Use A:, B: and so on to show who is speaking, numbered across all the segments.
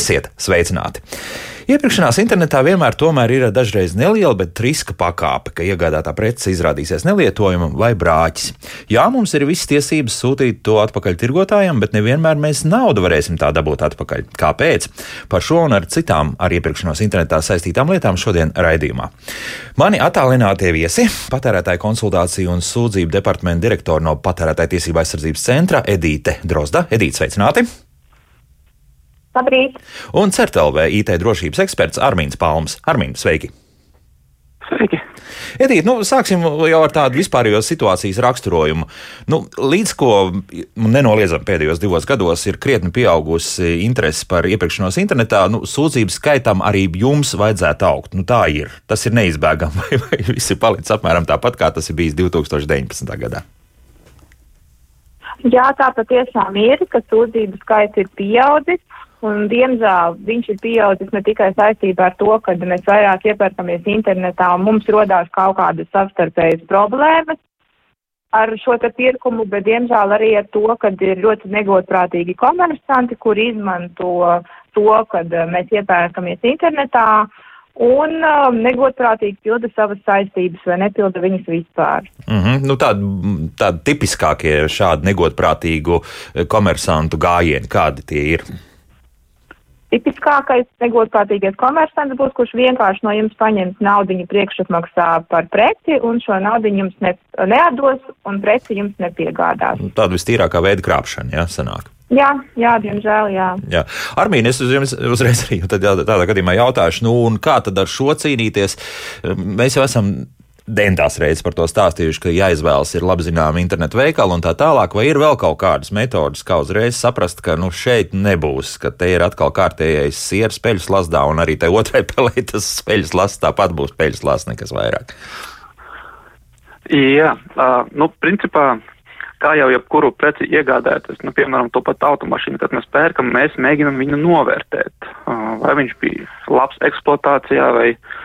A: Esiet sveicināti! Iepirkšanās internetā vienmēr ir dažreiz neliela, bet riska pakāpe, ka iegādātā prece izrādīsies nelietojama vai brāķis. Jā, mums ir visas tiesības sūtīt to atpakaļ tirgotājam, bet nevienmēr mēs naudu varēsim tā dabūt atpakaļ. Kāpēc? Par šo un ar citām ar iepirkšanos internetā saistītām lietām šodien raidījumā. Mani attālinātie viesi - patērētāju konsultāciju un sūdzību departamenta direktora no Patērētāju tiesību aizsardzības centra Edīte Drozda. Edīte, sveicināti!
B: Labrīt!
A: Un CERTLV IT drošības eksperts Armīns Palms. Armīn, sveiki!
B: Sveiki!
A: Edīt, nu, sāksim jau ar tādu vispārējo situācijas raksturojumu. Nu, līdz ko nenoliedzami pēdējos divos gados ir krietni pieaugusi interese par iepirkšanos internetā, nu, sūdzību skaitam arī jums vajadzētu augt. Nu, tā ir. Tas ir neizbēgami, vai, vai viss ir palicis apmēram tāpat, kā tas ir bijis 2019. gadā.
B: Jā, tā patiešām ir, ka sūdzību skaits ir pieaudzis. Un, diemžēl viņš ir pieaudzis ne tikai saistībā ar to, ka mēs vairāk iepērkamies internetā un mums rodās kaut kādas savstarpējas problēmas ar šo te pirkumu, bet diemžēl arī ar to, ka ir ļoti negodprātīgi komersanti, kur izmanto to, kad mēs iepērkamies internetā un um, negodprātīgi pilda savas saistības vai nepilda viņas vispār.
A: Mm -hmm. nu, tādi, tādi tipiskākie šādi negodprātīgu komersantu gājieni, kādi tie ir?
B: Tipiskākais negodprātīgais komersants būs, kurš vienkārši no jums paņems naudiņu priekšapmaksā par preci un šo naudiņu jums ne, neatdos un preci jums nepiegādās.
A: Nu, tāda vistīrākā veida krāpšana, jā, sanāk.
B: Jā, jā, diemžēl, jā.
A: jā. Armīna, es uz jums uzreiz arī tādā gadījumā jautāšu, nu, un kā tad ar šo cīnīties? Mēs jau esam dentās reizes par to stāstījuši, ka jāizvēlas ir labi zināma internetu veikala un tā tālāk, vai ir vēl kaut kādas metodas, kā uzreiz saprast, ka nu, šeit nebūs, ka te ir atkal kārtējais sieras peļu slazdā, un arī te otrai pelē tas peļu slazds tāpat būs peļu slazds, nekas vairāk.
C: Jā, uh, nu, principā, kā jau jebkuru preci iegādāties, nu, piemēram, to pat automašīnu, kad mēs pērkam, mēs mēģinam viņu novērtēt, uh, vai viņš bija labs eksploatācijā vai uh,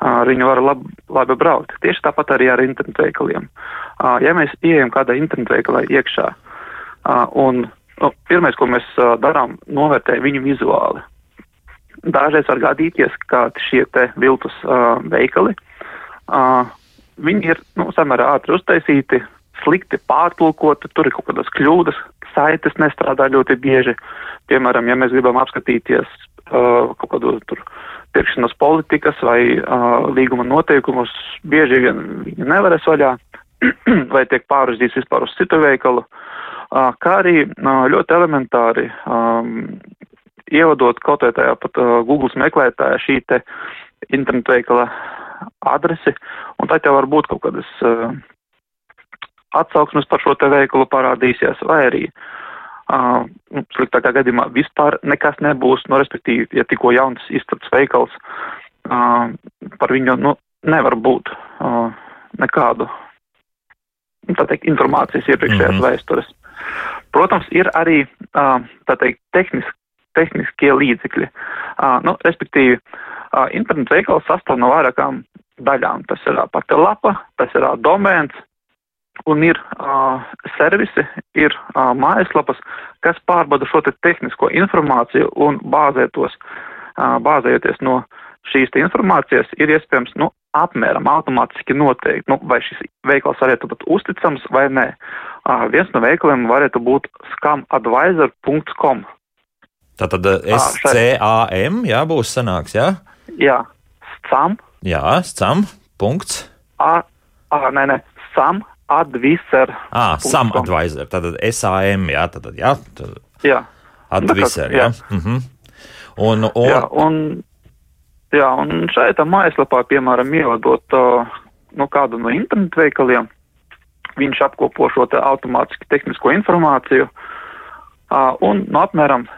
C: ar viņu var lab, labi braukt. Tieši tāpat arī ar internetu veikaliem. Ja mēs ieejam kādā internetu veikalā iekšā, un nu, pirmais, ko mēs darām, novērtē viņu vizuāli. Dažreiz var gadīties, ka šie te viltus veikali, viņi ir, nu, samērā ātri uztaisīti, slikti pārtulkoti, tur ir kaut kādas kļūdas, saites nestrādā ļoti bieži. Piemēram, ja mēs gribam apskatīties kaut kādu tur pirkšanas politikas vai uh, līguma noteikumus, bieži vien viņi nevaras vaļā vai tiek pārrazīts vispār uz citu veikalu, uh, kā arī uh, ļoti elementāri um, ievadot kaut vai tajā pat uh, Google meklētājā šī te internetu veikala adresi, un tad jau var būt kaut kādas uh, atsauksmes par šo te veikalu parādīsies, vai arī uh, sliktākā gadījumā vispār nekas nebūs, no respektīvi, ja tikko jauns izstats veikals, uh, par viņu, nu, nevar būt uh, nekādu, nu, tā teikt, informācijas iepriekšējās mm -hmm. vēstures. Protams, ir arī, uh, tā teikt, tehniski, tehniskie līdzekļi, uh, nu, respektīvi, uh, internetu veikals sastāv no vairākām daļām. Tas ir pati lapa, tas ir domēns, un ir uh, servisi, ir uh, mājaslapas, kas pārbauda šo te tehnisko informāciju un bāzētos, uh, bāzējoties no šīs informācijas, ir iespējams, nu, apmēram automātiski noteikt, nu, vai šis veikals varētu būt uzticams vai nē. Uh, viens no veikaliem varētu būt scamadvisor.com.
A: Tātad SCAM, jā, būs sanāks, jā?
C: Jā, scam.
A: Jā, scam, punkts.
C: A, a, nē, nē, sam advisor.
A: Ah, some advisor, tātad SAM, jā, tātad, jā. Tad
C: jā.
A: Advisor, jā. jā. -hmm. un, un...
C: Jā, un, jā, un šeit mājaslapā, piemēram, ievadot nu, kādu no internetu veikaliem, viņš apkopo šo te automātiski tehnisko informāciju, un, nu, apmēram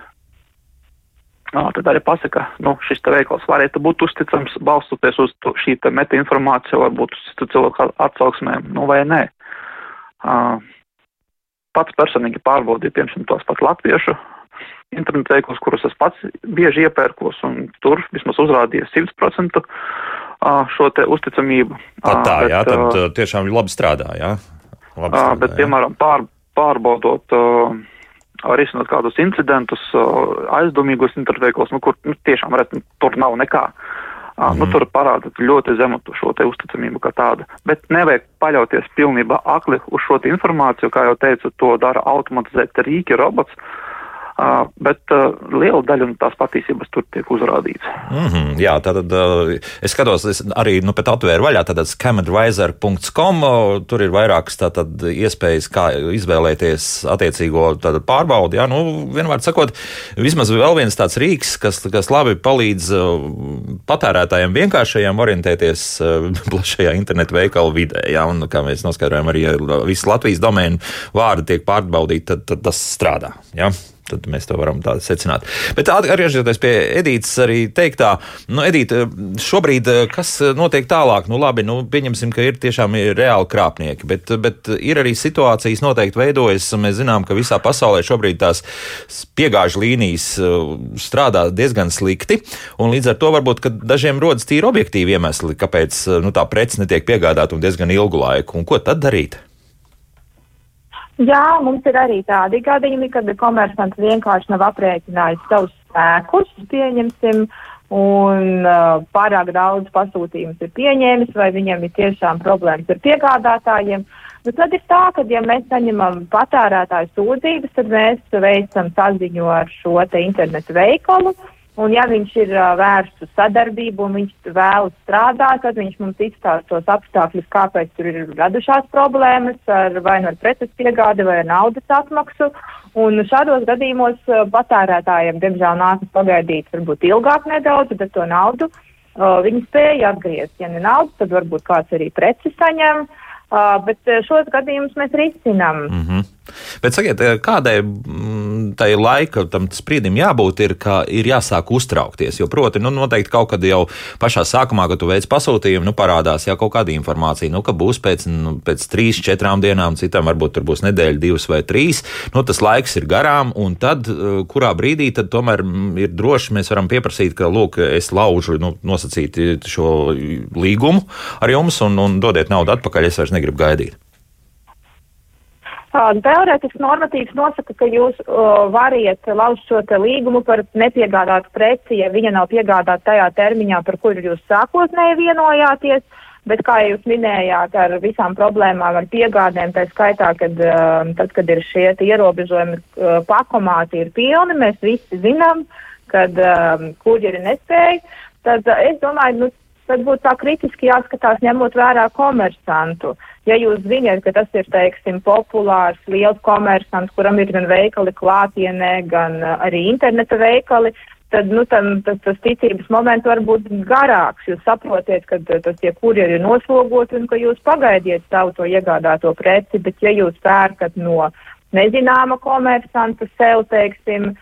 C: Nā, tad arī pasaka, nu, šis te veikals varētu būt uzticams, balstoties uz šī te meta informācija, varbūt uz citu cilvēku atsauksmēm, nu vai nē. Pats personīgi pārbaudīju, piemēram, tos pat latviešu internetu veiklus, kurus es pats bieži iepērkos, un tur vismaz uzrādīja 100% šo te uzticamību.
A: Tā, tā bet, jā, tad tiešām labi strādā, jā. Labi strādā,
C: bet, jā. piemēram, pār, pārbaudot risinot kādus incidentus, aizdomīgos internetveiklos, nu, kur nu, tiešām redz, nu, tur nav nekā. Mm nu, tur parāda ļoti zemu šo uzticamību kā tādu. Bet nevajag paļauties pilnībā akli uz šo informāciju, kā jau teicu, to dara automatizēti rīki, robots. Uh, Uh, bet uh, liela daļa no tās patiesības tur tiek uzrādīta.
A: Mm -hmm, jā, tātad uh, es skatos, es arī nu, pēc atvēru vaļā, scamadvisor.com, tur ir vairākas tātad iespējas, kā izvēlēties attiecīgo pārbaudi. Jā, nu, vienmēr sakot, vismaz vēl viens tāds rīks, kas, kas labi palīdz patērētājiem vienkāršajiem orientēties plašajā internetu veikalu vidē. Jā, un kā mēs noskaidrojam, arī ja visas Latvijas domēnu vārdi tiek pārbaudīti, tad, tad tas strādā. Jā tad mēs to varam tā secināt. Bet atgriežoties pie Edītas arī teiktā, nu, Edīta, šobrīd kas notiek tālāk? Nu, labi, nu, pieņemsim, ka ir tiešām ir reāli krāpnieki, bet, bet ir arī situācijas noteikti veidojas, mēs zinām, ka visā pasaulē šobrīd tās piegāžu līnijas strādā diezgan slikti, un līdz ar to varbūt, dažiem rodas tīri objektīvi iemesli, kāpēc nu, tā prece netiek piegādāta un diezgan ilgu laiku, un ko tad darīt?
B: Jā, mums ir arī tādi gadījumi, kad komersants vienkārši nav aprēķinājis savus spēkus, pieņemsim, un uh, pārāk daudz pasūtījumus ir pieņēmis, vai viņam ir tiešām problēmas ar piegādātājiem. Bet tad ir tā, ka, ja mēs saņemam patērētāju sūdzības, tad mēs veicam saziņu ar šo te internetu veikalu. Uh, Un ja viņš ir uh, vērsts uz sadarbību un viņš vēlas strādāt, tad viņš mums izstāsta tos apstākļus, kāpēc tur ir radušās problēmas ar vai nu ar preces piegādi vai naudas atmaksu. Un šādos gadījumos uh, patērētājiem, diemžēl, nākas pagaidīt varbūt ilgāk nedaudz, bet to naudu uh, viņi spēja atgriezt. Ja ne naudu, tad varbūt kāds arī preci saņem. Uh, bet šos gadījumus mēs risinām. Mm -hmm.
A: Bet sakiet, eh, kādai mm, tai laika tam sprīdim jābūt, ir, ka ir jāsāk uztraukties. Jo, proti, nu, noteikti kaut kad jau pašā sākumā, kad tu veic pasūtījumu, nu, parādās jau kaut kāda informācija, nu, ka būs pēc, nu, pēc trīs, četrām dienām, citam varbūt tur būs nedēļa, divas vai trīs. Nu, tas laiks ir garām, un tad, eh, kurā brīdī tad tomēr mm, ir droši, mēs varam pieprasīt, ka, lūk, es laužu nu, nosacīt šo līgumu ar jums un, un dodiet naudu atpakaļ, es vairs negribu gaidīt.
B: Teorētiski normatīvs nosaka, ka jūs uh, variet lauzt šo līgumu par nepiegādātu preci, ja viņa nav piegādāta tajā termiņā, par kuru jūs sākotnēji vienojāties. Bet, kā jūs minējāt, ar visām problēmām ar piegādēm, tā skaitā, kad, uh, tad, kad ir šie ierobežojumi, uh, pakomāti ir pilni, mēs visi zinām, kad um, kuģeri nespēja, tad es domāju, nu, tad būtu tā kritiski jāskatās, ņemot vērā komersantu. Ja jūs zināt, ka tas ir, teiksim, populārs, liels komersants, kuram ir gan veikali klātienē, gan uh, arī interneta veikali, tad, nu, tam, tas, tas ticības moments var būt garāks. Jūs saprotiet, ka tas tie kurjeri ir noslogoti un ka jūs pagaidiet savu to iegādāto preci, bet ja jūs pērkat no nezināma komersanta sev, teiksim,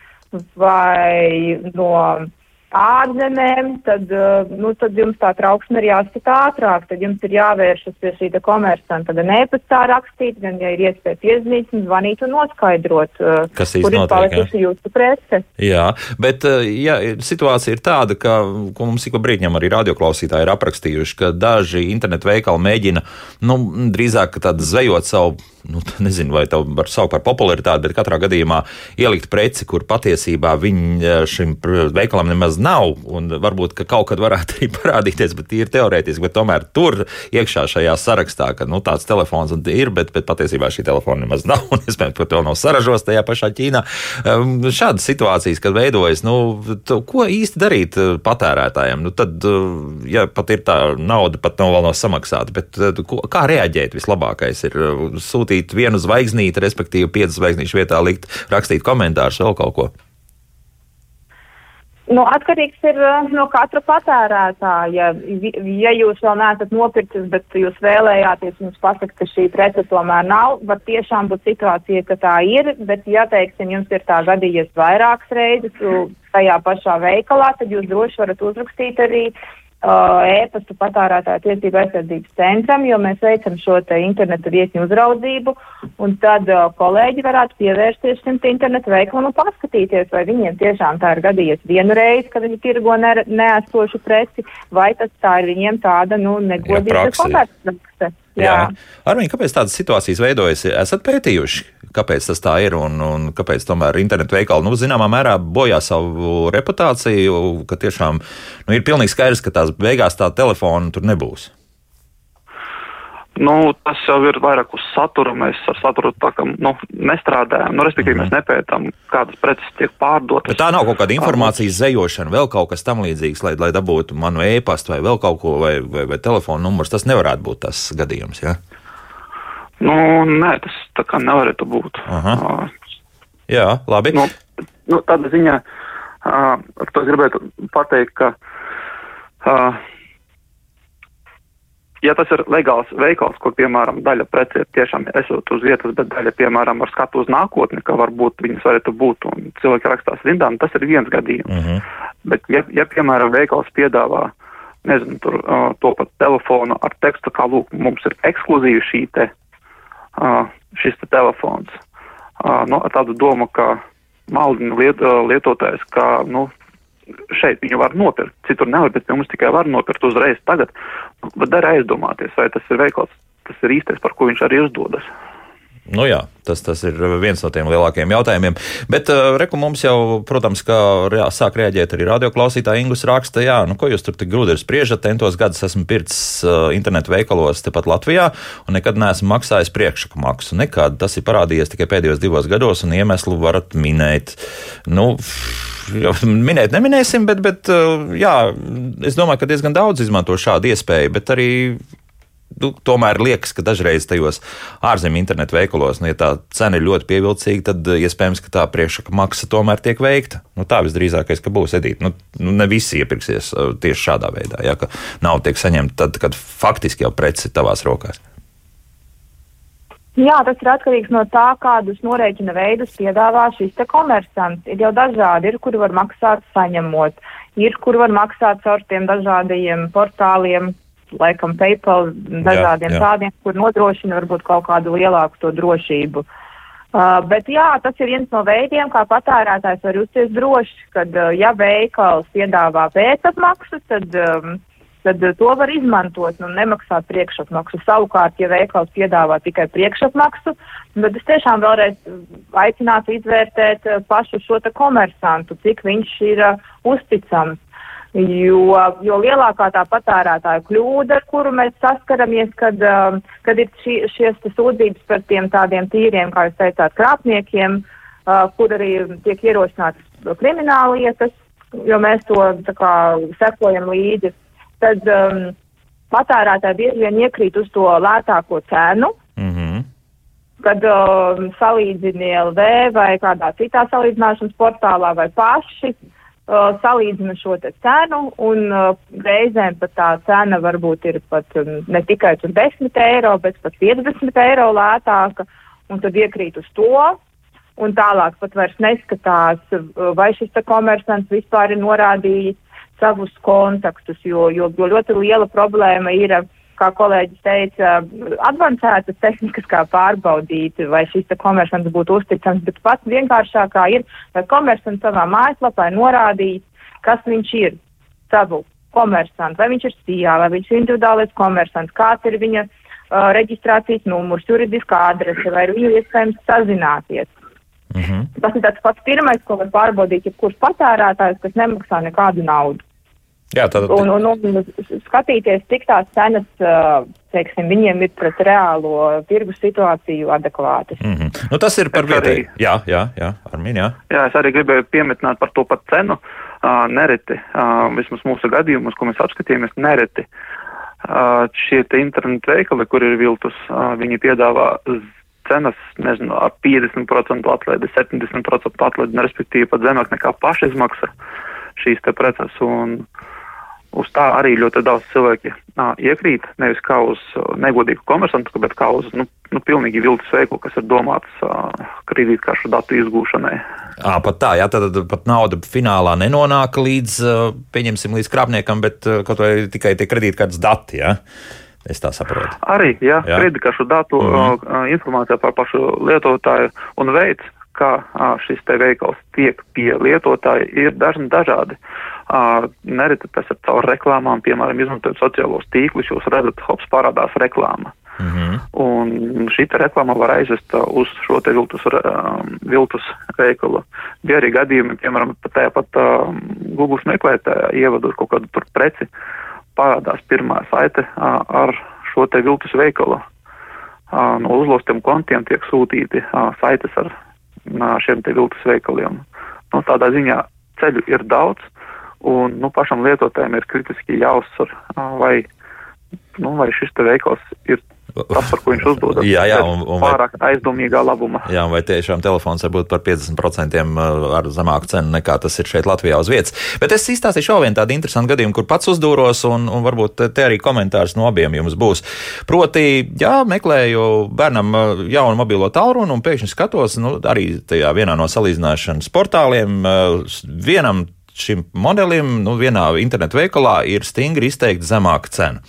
B: vai no ārzemēm, tad, uh, nu, tad jums tā trauksme ir jāskata ātrāk, tad jums ir jāvēršas pie šī komersanta, gan e-pastā rakstīt, gan, ja ir iespēja piezvanīt un zvanīt un noskaidrot, uh,
A: kas īsti notiek.
B: palikusi jūsu prece.
A: Jā, bet uh, ja, situācija ir tāda, ka, ko mums ik pa brīdņam arī radioklausītāji ir aprakstījuši, ka daži internetu veikali mēģina, nu, drīzāk tādu zvejot savu nu, nezinu, vai tā var saukt par popularitāti, bet katrā gadījumā ielikt preci, kur patiesībā viņi šim veikalam nemaz nav. Varbūt ka kaut kad varētu arī parādīties, bet ir teorētiski, bet tomēr tur iekšā šajā sarakstā, ka nu, tāds telefons ir, bet, bet patiesībā šī telefona nemaz nav. Un es domāju, ka to nav saražos tajā pašā Ķīnā. Um, šādas situācijas, kad veidojas, nu, to, ko īsti darīt uh, patērētājiem? Nu, tad, uh, ja pat ir tā nauda, pat nav vēl nav samaksāta, bet uh, ko, kā reaģēt vislabākais ir sūtīt vienu zvaigznīti, respektīvi piecas zvaigznīšu vietā likt rakstīt komentārus, vēl kaut ko.
B: Nu, atkarīgs ir uh, no katra patērētāja. Ja jūs vēl neesat nopircis, bet jūs vēlējāties mums pasakt, ka šī prece tomēr nav, var tiešām būt situācija, ka tā ir, bet ja, teiksim, jums ir tā gadījies vairākas reizes tajā pašā veikalā, tad jūs droši varat uzrakstīt arī uh, Uh, ēpastu patārētāju tiesību aizsardzības centram, jo mēs veicam šo te internetu vietņu uzraudzību, un tad uh, kolēģi varētu pievērsties šim internetu veikalam un paskatīties, vai viņiem tiešām tā ir gadījies vienu reizi, kad viņi tirgo ne, neesošu preci, vai tas tā ir viņiem tāda, nu, negodīga komercprakse. Jā. Jā.
A: Armīna, kāpēc tādas situācijas veidojas? Esat pētījuši, kāpēc tas tā ir un, un kāpēc tomēr internetu veikali, nu, zināmā mērā bojā savu reputāciju, ka tiešām nu, ir pilnīgi skaidrs, ka tās beigās tā telefona tur nebūs.
C: Nu, tas jau ir vairāk uz satura. Mēs ar saturu tā kā nu, nestrādājam. Nu, respektīvi, mm. mēs nepētām, kādas preces tiek pārdotas.
A: Bet tā nav kaut kāda informācijas zejošana, vēl kaut kas tam līdzīgs, lai, lai dabūtu manu e-pastu vai vēl kaut ko, vai, vai, vai telefonu numurs. Tas nevarētu būt tas gadījums. Ja?
C: Nu, nē, tas tā kā nevarētu būt.
A: Aha. Uh, Jā, labi.
C: Nu, nu, tādā ziņā uh, es gribētu pateikt, ka. Uh, ja tas ir legāls veikals, kur, piemēram, daļa preci ir tiešām esot uz vietas, bet daļa, piemēram, ar skatu uz nākotni, ka varbūt viņas varētu būt un cilvēki rakstās rindām, tas ir viens gadījums.
A: Uh -huh.
C: Bet, ja, ja, piemēram, veikals piedāvā, nezinu, tur uh, to pat telefonu ar tekstu, kā, lūk, mums ir ekskluzīvi šī te, uh, šis te telefons, uh, no, ar tādu domu, ka maldina liet, uh, lietotājs, ka, nu, šeit viņu var nopirkt, citur nevar, bet mums tikai var nopirkt uzreiz tagad. Bet dara aizdomāties, vai tas ir veikals, tas ir īstais, par ko viņš arī uzdodas.
A: Nu jā, tas, tas ir viens no tiem lielākajiem jautājumiem. Bet, uh, reku, mums jau, protams, kā jā, sāk rēģēt arī radioklausītāji, Ingus raksta, jā, nu ko jūs tur tik grūti spriežat, tentos gadus esmu pircis uh, internetu veikalos tepat Latvijā un nekad neesmu maksājis priekšsaku maksu. Nekad tas ir parādījies tikai pēdējos divos gados un iemeslu varat minēt. Nu, minēt neminēsim, bet, bet uh, jā, es domāju, ka diezgan daudz izmanto šādu iespēju, bet arī nu, tomēr liekas, ka dažreiz tajos ārzemju internetu veikalos, nu, ja tā cena ir ļoti pievilcīga, tad eh, iespējams, ka tā priekšsaka maksa tomēr tiek veikta. Nu, tā visdrīzākais, ka būs edīta. Nu, nu, ne visi iepirksies eh, tieši šādā veidā, ja, ka nav tiek saņemta tad, kad faktiski jau preci ir tavās rokās.
B: Jā, tas ir atkarīgs no tā, kādus norēķina veidus piedāvā šis komersants. Ir jau dažādi, ir, kuri var maksāt saņemot, ir, kur var maksāt caur tiem dažādajiem portāliem, laikam PayPal, dažādiem jā, jā. tādiem, kur nodrošina varbūt kaut kādu lielāku to drošību. Uh, bet jā, tas ir viens no veidiem, kā patērētājs var justies droši, kad uh, ja veikals piedāvā pēcapmaksu, tad, um, tad uh, to var izmantot un nemaksāt priekšapmaksu. Savukārt, ja veikals piedāvā tikai priekšapmaksu, tad es tiešām vēlreiz aicinātu izvērtēt uh, pašu šo komersantu, cik viņš ir uh, uzticams. Jo, jo lielākā tā patērētāja kļūda, ar kuru mēs saskaramies, kad, kad ir šī, šies sūdzības par tiem tādiem tīriem, kā jūs teicāt, krāpniekiem, kur arī tiek ierosinātas krimināla lietas, jo mēs to kā sekojam līdzi, tad um, patērētāji bieži vien iekrīt uz to lētāko cenu.
A: Mm -hmm.
B: Kad um, salīdzini LV vai kādā citā salīdzināšanas portālā vai paši, uh, salīdzina šo cenu, un uh, reizēm pat tā cena varbūt ir pat um, ne tikai 10 eiro, bet pat 50 eiro lētāka, un tad iekrīt uz to. Un tālāk pat vairs neskatās, uh, vai šis komersants vispār ir norādījis savus kontaktus, jo, jo, jo ļoti liela problēma ir kā kolēģis teica, avansētas tehnikas, kā pārbaudīt, vai šis komersants būtu uzticams, bet pats vienkāršākā ir, lai komersants savā mājaslapā norādīt, kas viņš ir, savu komersantu, vai viņš ir sijā, vai viņš ir individuālais komersants, kāds ir viņa uh, reģistrācijas numurs, juridiskā adrese, vai ir viņu iespējams sazināties.
A: Mm -hmm.
B: Tas ir tāds pats pirmais, ko var pārbaudīt jebkurš patērētājs, kas nemaksā nekādu naudu.
A: Jā, tad...
B: un, un, un skatīties, cik tās cenas, teiksim, viņiem ir pret reālo tirgus situāciju adekvātas.
A: Mm -hmm. nu, tas ir par vietēju. Jā, jā, jā, Armin, jā.
C: Jā, es arī gribēju piemetināt par to pat cenu. Uh, nereti, uh, vismaz mūsu gadījumus, ko mēs apskatījāmies, nereti uh, šie internetu veikali, kur ir viltus, uh, viņi piedāvā cenas, nezinu, ar 50% atlaidi, 70% atlaidi, respektīvi pat zemāk nekā pašizmaksa šīs te preces. Un, uh, uz tā arī ļoti daudz cilvēki nā, iekrīt, nevis kā uz negodīgu komersantu, bet kā uz nu, nu, pilnīgi viltus veikalu, kas ir domāts uh, kredītkaršu datu izgūšanai.
A: À, pat tā, jā, tad, pat nauda finālā nenonāk līdz, pieņemsim, līdz krāpniekam, bet kaut vai tikai tie kredītkartes dati, jā. Es tā saprotu.
C: Arī, jā, jā. kredītkaršu datu mm -hmm. informācija par pašu lietotāju un veids, kā šis te veikals tiek pie lietotāja, ir dažni dažādi. Uh, nereti tas ir caur reklāmām, piemēram, izmantojot sociālos tīklus, jūs redzat, hops parādās reklāma.
A: Mm
C: Un šī reklāma var aizvest uz šo te viltus, viltus veikalu. Bija arī gadījumi, piemēram, pat tajā pat um, Google meklētājā ievadot kaut kādu tur preci, parādās pirmā saite uh, ar šo te viltus veikalu. Uh, no uzlostiem kontiem tiek sūtīti uh, saites ar uh, šiem te viltus veikaliem. Nu, tādā ziņā ceļu ir daudz, un nu, pašam lietotājiem ir kritiski jāuzsver, vai, nu, vai šis te veikals ir tas, par ko viņš uzdodas.
A: jā, jā, un, un
C: pārāk vai, aizdomīgā labuma.
A: Jā, vai tiešām telefons var būt par 50% uh, ar zemāku cenu nekā tas ir šeit Latvijā uz vietas. Bet es izstāstīšu vēl vienu tādu interesantu gadījumu, kur pats uzdūros, un, un varbūt te arī komentārs no abiem jums būs. Proti, jā, meklēju bērnam jaunu mobilo tālruni, un pēkšņi skatos, nu, arī tajā vienā no salīdzināšanas portāliem, vienam šim modelim nu, vienā internetu veikalā ir stingri izteikti zemāka cena.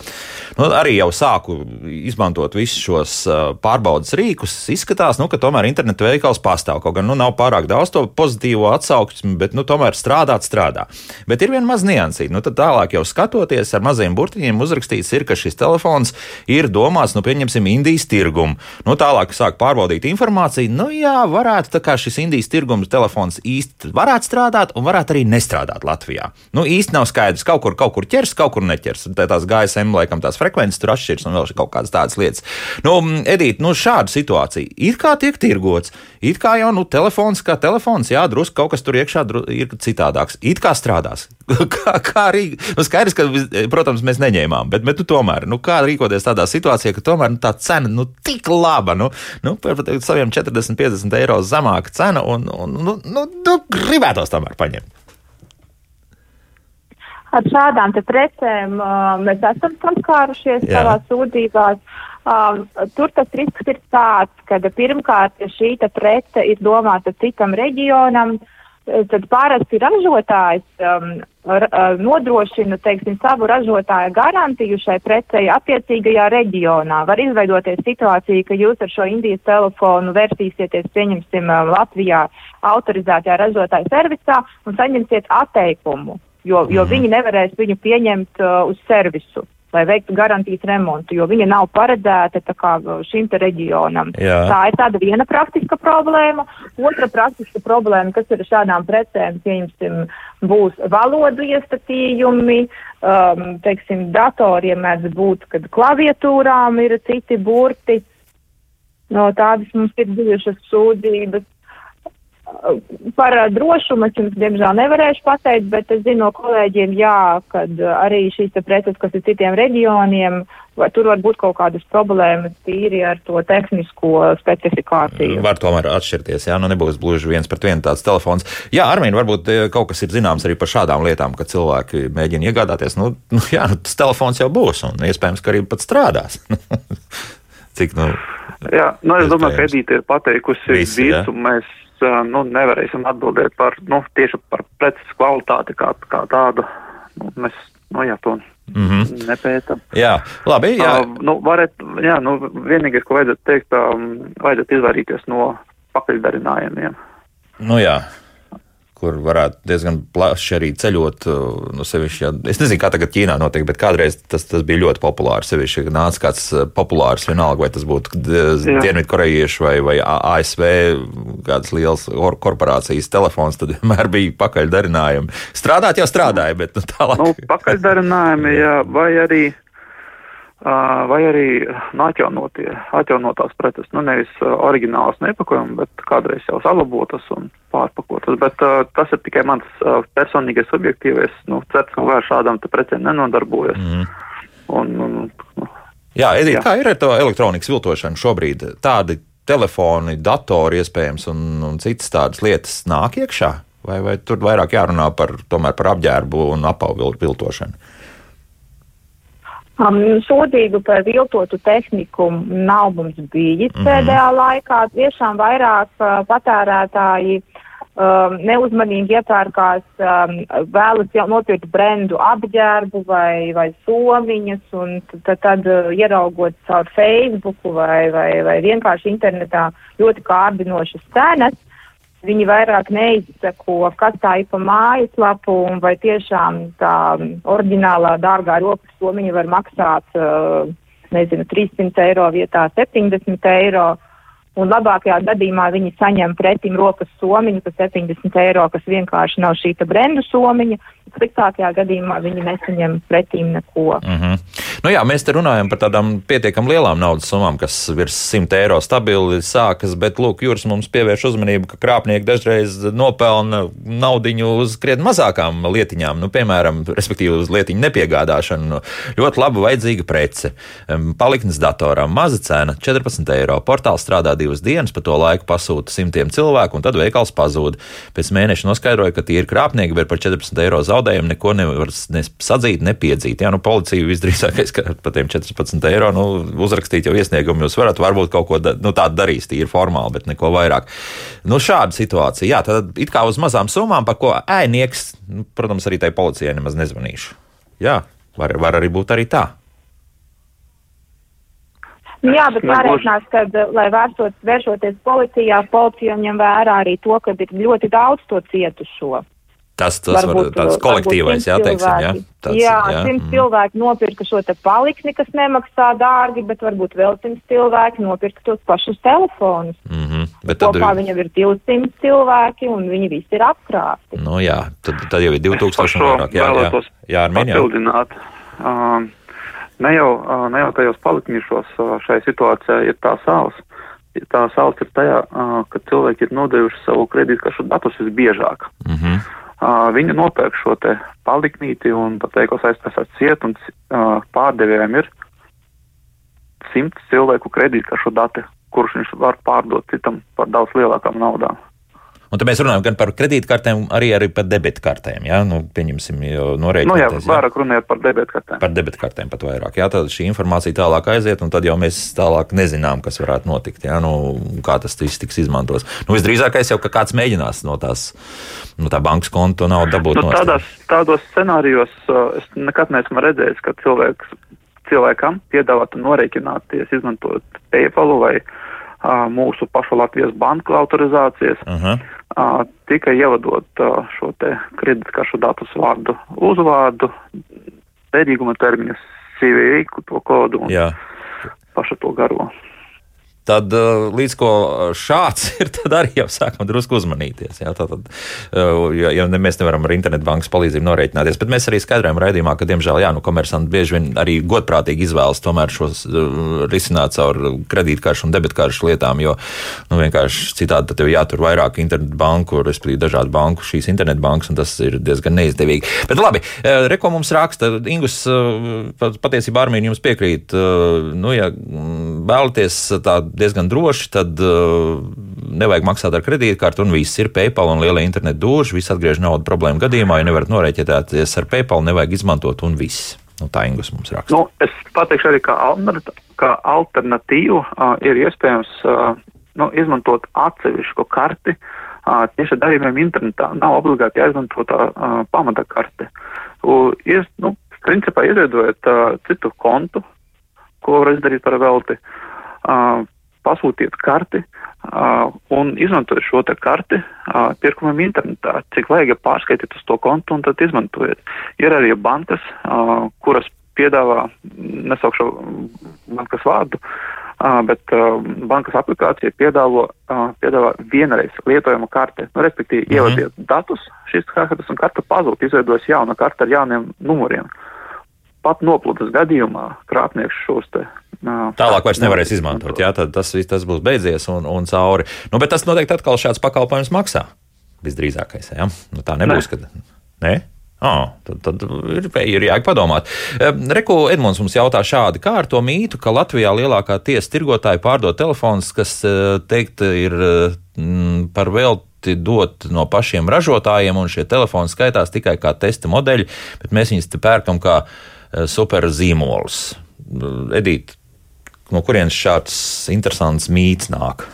A: Nu, arī jau sāku izmantot visus šos pārbaudas rīkus. Izskatās, nu, ka tomēr internetu veikals pastāv. Kaut gan nu, nav pārāk daudz to pozitīvo atsauksmi, bet nu, tomēr strādāt, strādā. Bet ir viena maza niansīta. Nu, tad tālāk jau skatoties ar maziem burtiņiem, uzrakstīts, ir, ka šis telefons ir domāts, nu, pieņemsim, Indijas tirgumu. Nu, tālāk sāk pārbaudīt informāciju. Nu, jā, varētu tā kā šis Indijas tirgums telefons īsti varētu strādāt un varētu arī nestrādāt strādāt Latvijā. Nu, īsti nav skaidrs, kaut kur, kaut kur ķers, kaut kur neķers. Tā tās GSM, laikam, tās frekvences tur atšķiras un vēl kaut kādas tādas lietas. Nu, Edīt, nu, šāda situācija ir kā tiek tirgots. It kā jau, nu, telefons kā telefons, jā, drusku kaut kas tur iekšā ir citādāks. It kā strādās. kā, kā arī, nu, skaidrs, ka, protams, mēs neņēmām, bet, bet nu, tomēr, nu, kā rīkoties tādā situācijā, ka tomēr nu, tā cena, nu, tik laba, nu, nu par saviem 40, 50 eiro zemāka cena un, un nu, nu, nu, gribētos tomēr paņemt
B: ar šādām precēm uh, mēs esam saskārušies savā sūdzībās. Um, tur tas risks ir tāds, ka pirmkārt, šī prece ir domāta citam reģionam, tad parasti ražotājs um, ar, nodrošina teiksim, savu ražotāja garantiju šai precei attiecīgajā reģionā. Var izveidoties situācija, ka jūs ar šo Indijas telefonu versīsieties, pieņemsim, Latvijā autorizētajā ražotāja servisā un saņemsiet atteikumu jo, jo mm. viņi nevarēs viņu pieņemt uh, uz servisu lai veiktu garantijas remontu, jo viņa nav paredzēta kā, šim te reģionam. Jā. Tā ir tāda viena praktiska problēma. Otra praktiska problēma, kas ir šādām precēm, pieņemsim, būs valodu iestatījumi, um, teiksim, datoriem mēdz būt, kad klaviatūrām ir citi burti. No tādas mums ir bijušas sūdzības. Par drošumu es jums, diemžēl, nevarēšu pateikt, bet es zinu no kolēģiem, jā, ka arī šīs preces, kas ir citiem reģioniem, vai tur var būt kaut kādas problēmas tīri ar to tehnisko specifikāciju.
A: Var tomēr atšķirties, jā, nu nebūs gluži viens pret vienu tāds telefons. Jā, Armīna, varbūt kaut kas ir zināms arī par šādām lietām, ka cilvēki mēģina iegādāties, nu, nu jā, nu, tas telefons jau būs un iespējams, ka arī pat strādās. Cik, nu,
C: jā, nu es domāju, ka Edīte ir pateikusi visu, visu mēs nu, nevarēsim atbildēt par, nu, tieši par preces kvalitāti kā, kā tādu. Nu, mēs, nu, jā, to mm -hmm. nepētam.
A: Jā, labi, jā. Uh,
C: nu, varat, jā, nu, vienīgais, ko vajadzētu teikt, um, vajadzētu izvairīties no pakaļdarinājumiem.
A: Nu jā kur varētu diezgan plaši arī ceļot. Uh, nu, sevišķi, ja, es nezinu, kā tagad Ķīnā notiek, bet kādreiz tas, tas bija ļoti populārs. Sevišķi, kad nāca kāds uh, populārs, vienalga, vai tas būtu Dienvidkorejiešu vai, vai ASV kādas lielas korporācijas telefons, tad vienmēr bija pakaļdarinājumi. Strādāt jau strādāja, bet nu, tālāk.
C: Nu, pakaļdarinājumi, jā, vai arī vai arī nu, atjaunotie, atjaunotās preces, nu nevis oriģinālas nepakojumi, bet kādreiz jau salabotas un pārpakotas. Bet uh, tas ir tikai mans uh, personīgais subjektīvais, nu, certs, ka vairs šādām precēm nenodarbojas. Mm. Un, un,
A: nu, jā, Edī, jā, kā ir ar to elektronikas viltošanu šobrīd? Tādi telefoni, datori iespējams un, un citas tādas lietas nāk iekšā? Vai, vai tur vairāk jārunā par, par apģērbu un apavu viltošanu?
B: Um, sūdzību par viltotu tehniku nav mums bijis mm -hmm. pēdējā laikā. Tiešām vairāk uh, patērētāji um, neuzmanīgi iepērkās, um, vēlas jau nopirkt brendu apģērbu vai, vai somiņas, un tad, tad uh, ieraugot caur Facebook vai, vai, vai vienkārši internetā ļoti kārdinošas cenas viņi vairāk neizsako, kas tā ir pa mājaslapu un vai tiešām tā oriģinālā dārgā rokas somiņa var maksāt uh, nezinu, 300 eiro vietā 70 eiro. Un labākajā gadījumā viņi saņem pretim rokas somiņu par 70 eiro, kas vienkārši nav šī brendu somiņa. Sliktākajā gadījumā viņi nesaņem pretīm neko.
A: Mm -hmm. nu jā, mēs te runājam par tādām pietiekami lielām naudas summām, kas virs 100 eiro stabili sākas, bet lūk, jūras mums pievērš uzmanību, ka krāpnieki dažreiz nopelna naudiņu uz krietni mazākām lietiņām, nu, piemēram, respektīvi uz lietiņu nepiegādāšanu. Nu, ļoti laba vajadzīga prece. Paliknes datoram maza cena - 14 eiro. Portāls strādā divas dienas, pa to laiku pasūta simtiem cilvēku, un tad veikals pazūd. Pēc mēneša noskaidroja, ka tie ir krāpnieki, bet par 14 eiro zaudējumu neko nevar ne sadzīt, nepiedzīt. Jā, nu, policija visdrīzākais, ka par tiem 14 eiro nu, uzrakstīt jau iesniegumu jūs varat, varbūt kaut ko da, nu, tādu darīs, tīri formāli, bet neko vairāk. Nu, šāda situācija, jā, tad it kā uz mazām summām, par ko ēnieks, nu, protams, arī tai policijai nemaz nezvanīšu. Jā, var, var arī būt arī tā.
B: Nu, jā, bet jārēķinās, ka, lai vērsot, vēršoties policijā, policija ņem vērā arī to, ka ir ļoti daudz to cietušo.
A: Tas, tas varbūt, var tāds kolektīvais, jā, teiksim, jā.
B: Tāds, jā, simt mm. cilvēki nopirka šo te palikni, kas nemaksā dārgi, bet varbūt vēl simt cilvēki nopirka tos pašus telefonus.
A: Mm -hmm. Bet
B: tad Kopā viņam ir 200 cilvēki un viņi visi ir apkrāpti.
A: Nu jā, tad, tad jau ir 2000 un vairāk. Jā, jā, jā, ar mini
C: jau. Uh, ne jau, ne jau tajos palikņišos uh, šai situācijai ir tā savs. Tā savs ir tajā, ka cilvēki ir nodevuši savu kredītkaršu datus visbiežāk. Mm -hmm. Viņa nopērk šo te paliknīti un pat veikals aizstās ar ciet, un pārdevējiem ir simts cilvēku kredītkaršu dati, kurus viņš var pārdot citam par daudz lielākām naudām.
A: Un tad mēs runājam gan par kredītkartēm, arī, arī par debitkartēm. Jā, nu, pieņemsim, jau norēķināties.
C: Nu, jā, vairāk runājot par debitkartēm.
A: Par debitkartēm pat vairāk. Jā, tad šī informācija tālāk aiziet, un tad jau mēs tālāk nezinām, kas varētu notikt. Jā, nu, kā tas viss tiks izmantots. Nu, visdrīzākais jau, ka kāds mēģinās no tās, no tā bankas konta naudu dabūt.
C: Nu, tādās, tādos scenārijos uh, es nekad neesmu redzējis, ka cilvēks, cilvēkam piedāvātu norēķināties, izmantot PayPal vai uh, mūsu pašu Latvijas banku autorizācijas. Uh -huh tikai ievadot šo te kredītkaršu datus vārdu, uzvārdu, derīguma termiņus, CVI, to kodu un Jā. pašu to garo
A: tad eh, līdz ko šāds ir, tad arī jau sākam drusku uzmanīties. Jā, tātad, eh, ja, ja mēs nevaram ar internetbankas palīdzību norēķināties, bet mēs arī skaidrojam raidījumā, ka, diemžēl, jā, nu, komersanti bieži vien arī godprātīgi izvēlas tomēr šos risināt caur kredītkaršu un debitkaršu lietām, jo nu, vienkārši citādi tev jātur vairāk internetbanku, respektīvi dažādu banku, šīs internetbankas, un tas ir diezgan neizdevīgi. Bet labi, reko mums raksta, Ingus, patiesībā armija jums piekrīt, nu, ja mm, vēlaties tādu diezgan droši, tad uh, nevajag maksāt ar kredītkarti, un viss ir PayPal un lielie internetu dūži. Viss atgriež naudu problēmu gadījumā, ja nevarat norēķināties ar PayPal, nevajag izmantot un viss. Nu, tā Ingus mums raksta.
C: Nu, es pateikšu arī, ka kā alternatīvu uh, ir iespējams uh, nu, izmantot atsevišķu karti. Uh, tieši darījumiem internetā nav obligāti jāizmanto tā uh, pamata karte. Uh, ir, nu, principā izveidojot uh, citu kontu, ko var izdarīt par velti. Uh, pasūtiet karti uh, un izmantojiet šo te karti uh, pirkumam internetā. Cik vajag pārskaitiet uz to kontu un tad izmantojiet. Ir arī bankas, uh, kuras piedāvā, nesaukšu bankas vārdu, uh, bet uh, bankas aplikācija piedāvā, uh, piedāvā vienreiz lietojamu karti. Nu, respektīvi, mm -hmm. ievadiet datus, šīs kartes un karta pazūd, izveidojas jauna karta ar jauniem numuriem. Pat noplūdes gadījumā krāpnieks šos te
A: Tālāk vairs nevarēs izmantot. Jā, tad tas, tas būs beidzies un, un cauri. Nu, bet tas noteikti atkal šāds pakalpojums maksā. Visdrīzākais. Ja? Nu, tā nebūs. Kad... Nē? Oh, tad, tad ir, ir jāpadomā. Reku Edmunds mums jautā šādi, kā ar to mītu, ka Latvijā lielākā tiesa tirgotāji pārdod telefonus, kas teikt ir par velti dot no pašiem ražotājiem, un šie telefoni skaitās tikai kā testa modeļi, bet mēs viņus te pērkam kā super zīmolus. Edīt, no kurienes šāds interesants mīts nāk?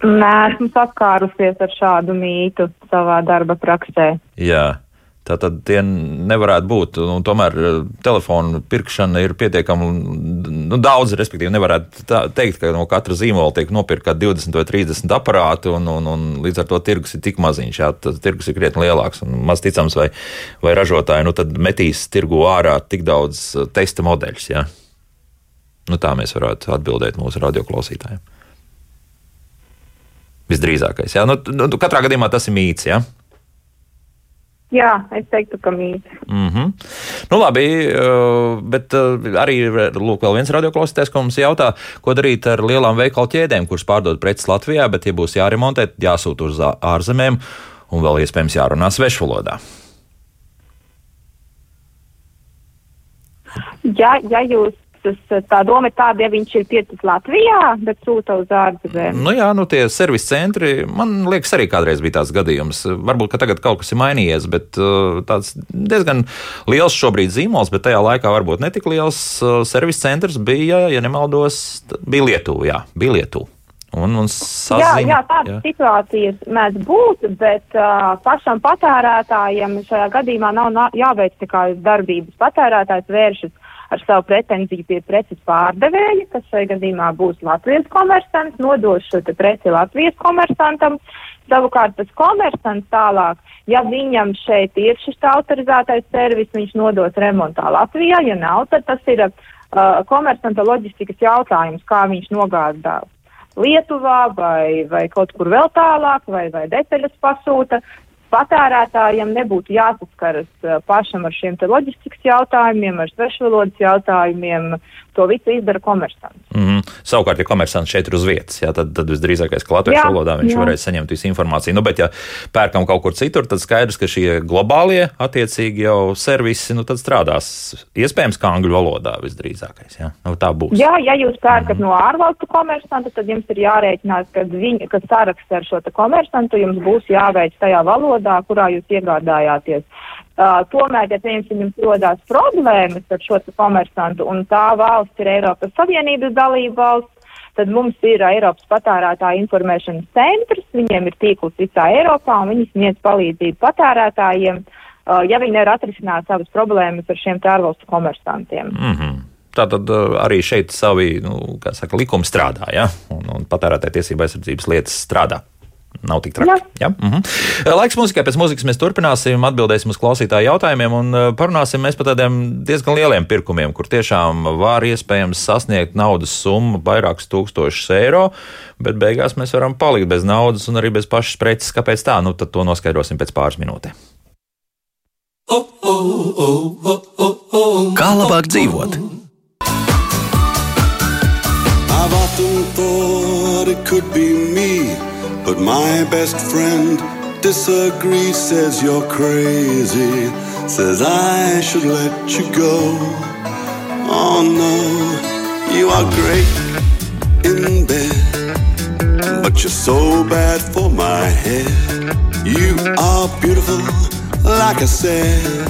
B: Nē, esmu saskārusies ar šādu mītu savā darba praksē.
A: Jā. Tā tad tie nevarētu būt. Nu, tomēr eh, telefona pirkšana ir pietiekami nu, daudz, respektīvi, nevarētu teikt, ka no katra zīmola tiek nopirkta 20 vai 30 aparāti, un, un, un līdz ar to tirgus ir tik maziņš. Jā, tirgus ir krietni lielāks un maz ticams, vai, vai ražotāji nu, metīs tirgu ārā tik daudz eh, testa modeļus. Jā. Nu, tā mēs varētu atbildēt mūsu radioklausītājiem. Visdrīzākais. Jā? Nu, nu, katrā gadījumā tas ir mīts. Jā?
B: Jā, es teiktu, ka mīt.
A: Mm -hmm. nu, labi, eh, bet eh, arī lūk, vēl viens radioklausītājs, ko mums jautā, ko darīt ar lielām veikalu ķēdēm, kuras pārdod preces Latvijā, bet, ja būs jāremontē, jāsūta uz ārzemēm un vēl iespējams jārunā svešvalodā.
B: Ja, ja jūs tas, tā doma ir tāda, ja viņš ir piecis Latvijā, bet sūta uz ārzemēm.
A: Nu jā, nu tie servis centri, man liekas, arī kādreiz bija tāds gadījums. Varbūt, ka tagad kaut kas ir mainījies, bet uh, tāds diezgan liels šobrīd zīmols, bet tajā laikā varbūt netik liels uh, servis centrs bija, ja nemaldos, bija Lietuva, jā, bija Lietuva. Un, un sazina,
B: jā, jā, tādas jā. situācijas mēdz būt, bet uh, pašam patērētājiem šajā gadījumā nav jāveic tikai darbības. Patērētājs vēršas ar savu pretenziju pie preces pārdevēja, kas šajā gadījumā būs Latvijas komersants, nodos šo preci Latvijas komersantam. Savukārt tas komersants tālāk, ja viņam šeit ir šis autorizētais servis, viņš nodos remontā Latvijā, ja nav, tad tas ir uh, komersanta loģistikas jautājums, kā viņš nogādā Lietuvā vai, vai kaut kur vēl tālāk, vai, vai detaļas pasūta patērētājiem nebūtu jāsaskaras uh, pašam ar šiem loģistikas jautājumiem, ar svešvalodas jautājumiem. To visu izdara komersants.
A: Mm -hmm. Savukārt, ja komersants šeit ir uz vietas, jā, tad, tad visdrīzākais, ka latviešu valodā viņš jā. varēs saņemt visu informāciju. Nu, bet, ja pērkam kaut kur citur, tad skaidrs, ka šie globālie attiecīgi jau servisi nu, strādās iespējams kā angļu valodā visdrīzākais. Jā, nu, tā būs.
B: Jā, ja jūs pērkat mm -hmm. no ārvalstu komersanta, tad jums ir jārēķinās, ka, viņa, ka saraksts ar šo komersantu jums būs jāveic tajā valodā valodā, kurā jūs iegādājāties. Uh, tomēr, ja piemēram jums rodās problēmas ar šo komersantu un tā valsts ir Eiropas Savienības dalība valsts, tad mums ir Eiropas patērētāja informēšanas centrs, viņiem ir tīkls visā Eiropā un viņi sniedz palīdzību patērētājiem, uh, ja viņi nevar atrisināt savas problēmas ar šiem ārvalstu komersantiem.
A: Mm -hmm. Tātad arī šeit savi nu, saka, likumi strādā, ja? un, un patērētāja tiesība aizsardzības lietas strādā. Nav tik traki. Jā. Ja? Mhm. Laiks mūzikai. Pēc mūzikas mēs turpināsim, atbildēsim uz klausītāju jautājumiem un parunāsim par tādiem diezgan lieliem pirkumiem, kur tiešām var iespējams sasniegt naudas summu vairākus tūkstošus eiro, bet beigās mēs varam palikt bez naudas un arī bez pašas preces. Kāpēc tā? Nu, tad to noskaidrosim pēc pāris minūtēm.
D: Kā labāk dzīvot? Often thought it could be me. My best friend disagrees, says you're crazy, says I should let you go. Oh no, you are great in bed, but you're so bad for my head. You are beautiful, like I said,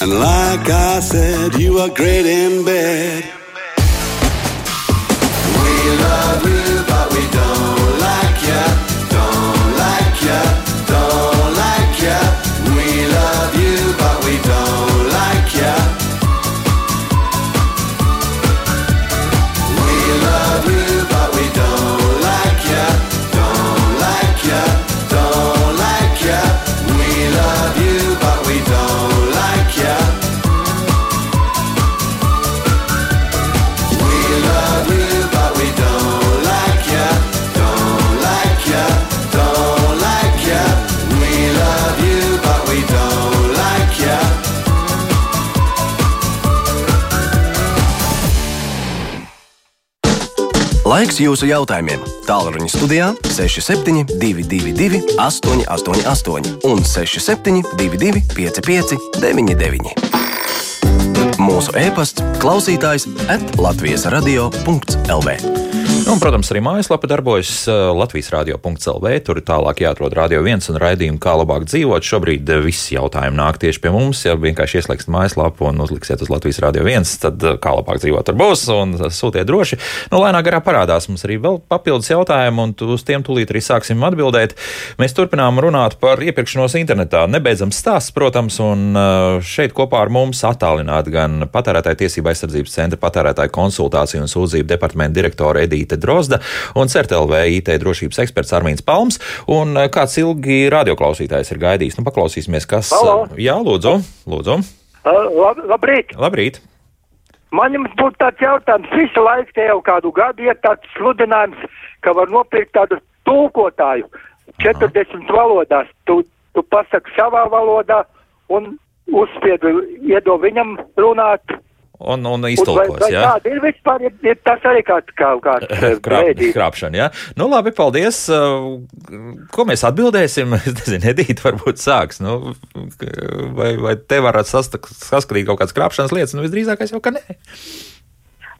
D: and like I said, you are great in bed. We love you, but we don't. Laiks jūsu jautājumiem. Tālruņa studijā 6722, 888, un 6722, 559, 99. Mūsu e-pasts klausītājs atlatvijas radio.lv.
A: Un, protams, arī mājaslapa darbojas Latvijas radio.CLV. Tur ir tālāk jāatrod radio viens un raidījumu, kā labāk dzīvot. Šobrīd visi jautājumi nāk tieši pie mums. Ja vienkārši ieslēgsiet mājaslapu un uzliksiet uz Latvijas radio viens, tad kā labāk dzīvot tur būs un sūtiet droši. Nu, lēnā garā parādās mums arī vēl papildus jautājumi, un uz tiem tūlīt arī sāksim atbildēt. Mēs turpinām runāt par iepirkšanos internetā. Nebeidzams stāsts, protams, un šeit kopā ar mums attālināt gan patērētāju tiesību aizsardzības centra patērētāju konsultāciju un sūdzību departamenta direktora Edīta. Rīta Drozda un CERTLV IT drošības eksperts Armīns Palms. Un eh, kāds ilgi radioklausītājs ir gaidījis? Nu, paklausīsimies, kas.
E: Halo.
A: Jā, lūdzu. lūdzu.
E: Lab, labrīt!
A: Labrīt!
E: Man jums būtu tāds jautājums, visu laiku te jau kādu gadu ir tāds sludinājums, ka var nopirkt tādu tulkotāju 40 valodās. Tu, tu pasaki savā valodā un uzspiedu, iedod viņam runāt.
A: Un, un
E: Un vai,
A: iztulkos,
E: vai
A: jā.
E: tāda ir vispār, ir, ir tas arī kā, kā, kā
A: Krāp,
E: brēdīt.
A: krāpšana, jā. Nu, labi, paldies. Uh, Ko mēs atbildēsim? Es nezinu, Edīte varbūt sāks. Nu, vai, vai te varat saskatīt kaut kādas krāpšanas lietas? Nu, visdrīzākais jau, ka nē.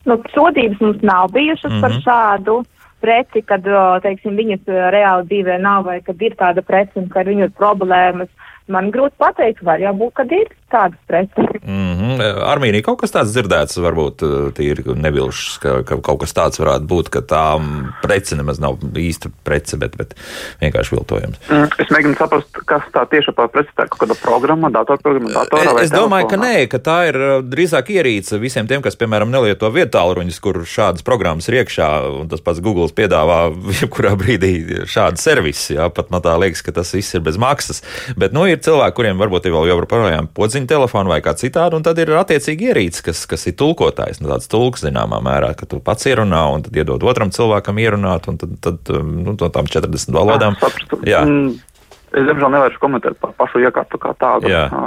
B: Nu, sodības mums nav bijušas mm -hmm. par
A: Mhm.
B: šādu preci, kad, teiksim, viņas o, reāli dzīvē nav vai kad ir tāda preci un ka ar viņu ir problēmas. Man grūti pateikt, var jau būt, kad ir tādas preces.
A: Mm -hmm. Armīnī kaut kas tāds dzirdēts, varbūt uh, tīri nebilšs, ka, ka kaut kas tāds varētu būt, ka tā mm, prece nemaz nav īsta prece, bet, bet vienkārši viltojums.
C: Mm, Es mēģinu saprast, kas tā tieši par preci tā kaut kāda programma, datorprogramma, datorā vai
A: Es domāju, ka nē, ka tā ir uh, drīzāk ierīce visiem tiem, kas, piemēram, nelieto vietāluruņus, kur šādas programmas ir iekšā, un tas pats Google piedāvā jebkurā brīdī šādu servisu. Jā, pat man tā liekas, ka tas viss ir bez maksas. Bet, nu, ir cilvēki, kuriem varbūt ir vēl joprojām podziņa telefona vai kā citādi, un tad ir attiecīgi ierīce, kas, kas ir tulkotājs, nu, tāds tulks zināmā mērā, ka tu pats ierunā, un tad iedod otram cilvēkam ierunāt, un tad, tad um, nu, no tām 40 valodām.
C: Ah.
A: Jā.
C: Mm, Es, diemžēl, nevaru komentēt par pašu iekārtu kā tādu.
A: Jā.
C: Ā,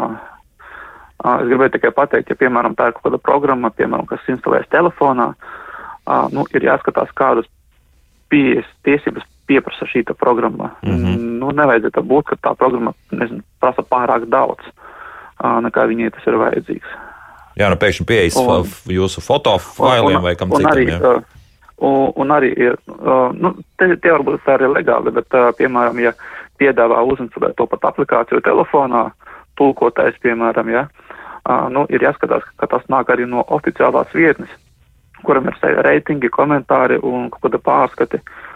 C: ā, Es gribēju tikai pateikt, ja, piemēram, tā ir kaut kāda programma, piemēram, kas instalējas telefonā, ā, nu, ir jāskatās, kādas pieejas tiesības pieprasa šī programma. Mm
A: Mhm.
C: -hmm. Nu, nevajadzētu būt, ka tā programma, nezinu, prasa pārāk daudz, ā, nekā viņai tas ir vajadzīgs.
A: Jā, nu pēkšņi pieejas jūsu fotofailiem vai kam citam.
C: Arī, uh, un, un arī ir, nu, te, te varbūt tā ir legāli, bet, piemēram, ja piedāvā uzinstalēt to pat aplikāciju telefonā, tulkotājs, piemēram, ja, nu, ir jāskatās, ka tas nāk arī no oficiālās vietnes, kuram ir reitingi, komentāri un kaut kāda pārskati. Uh,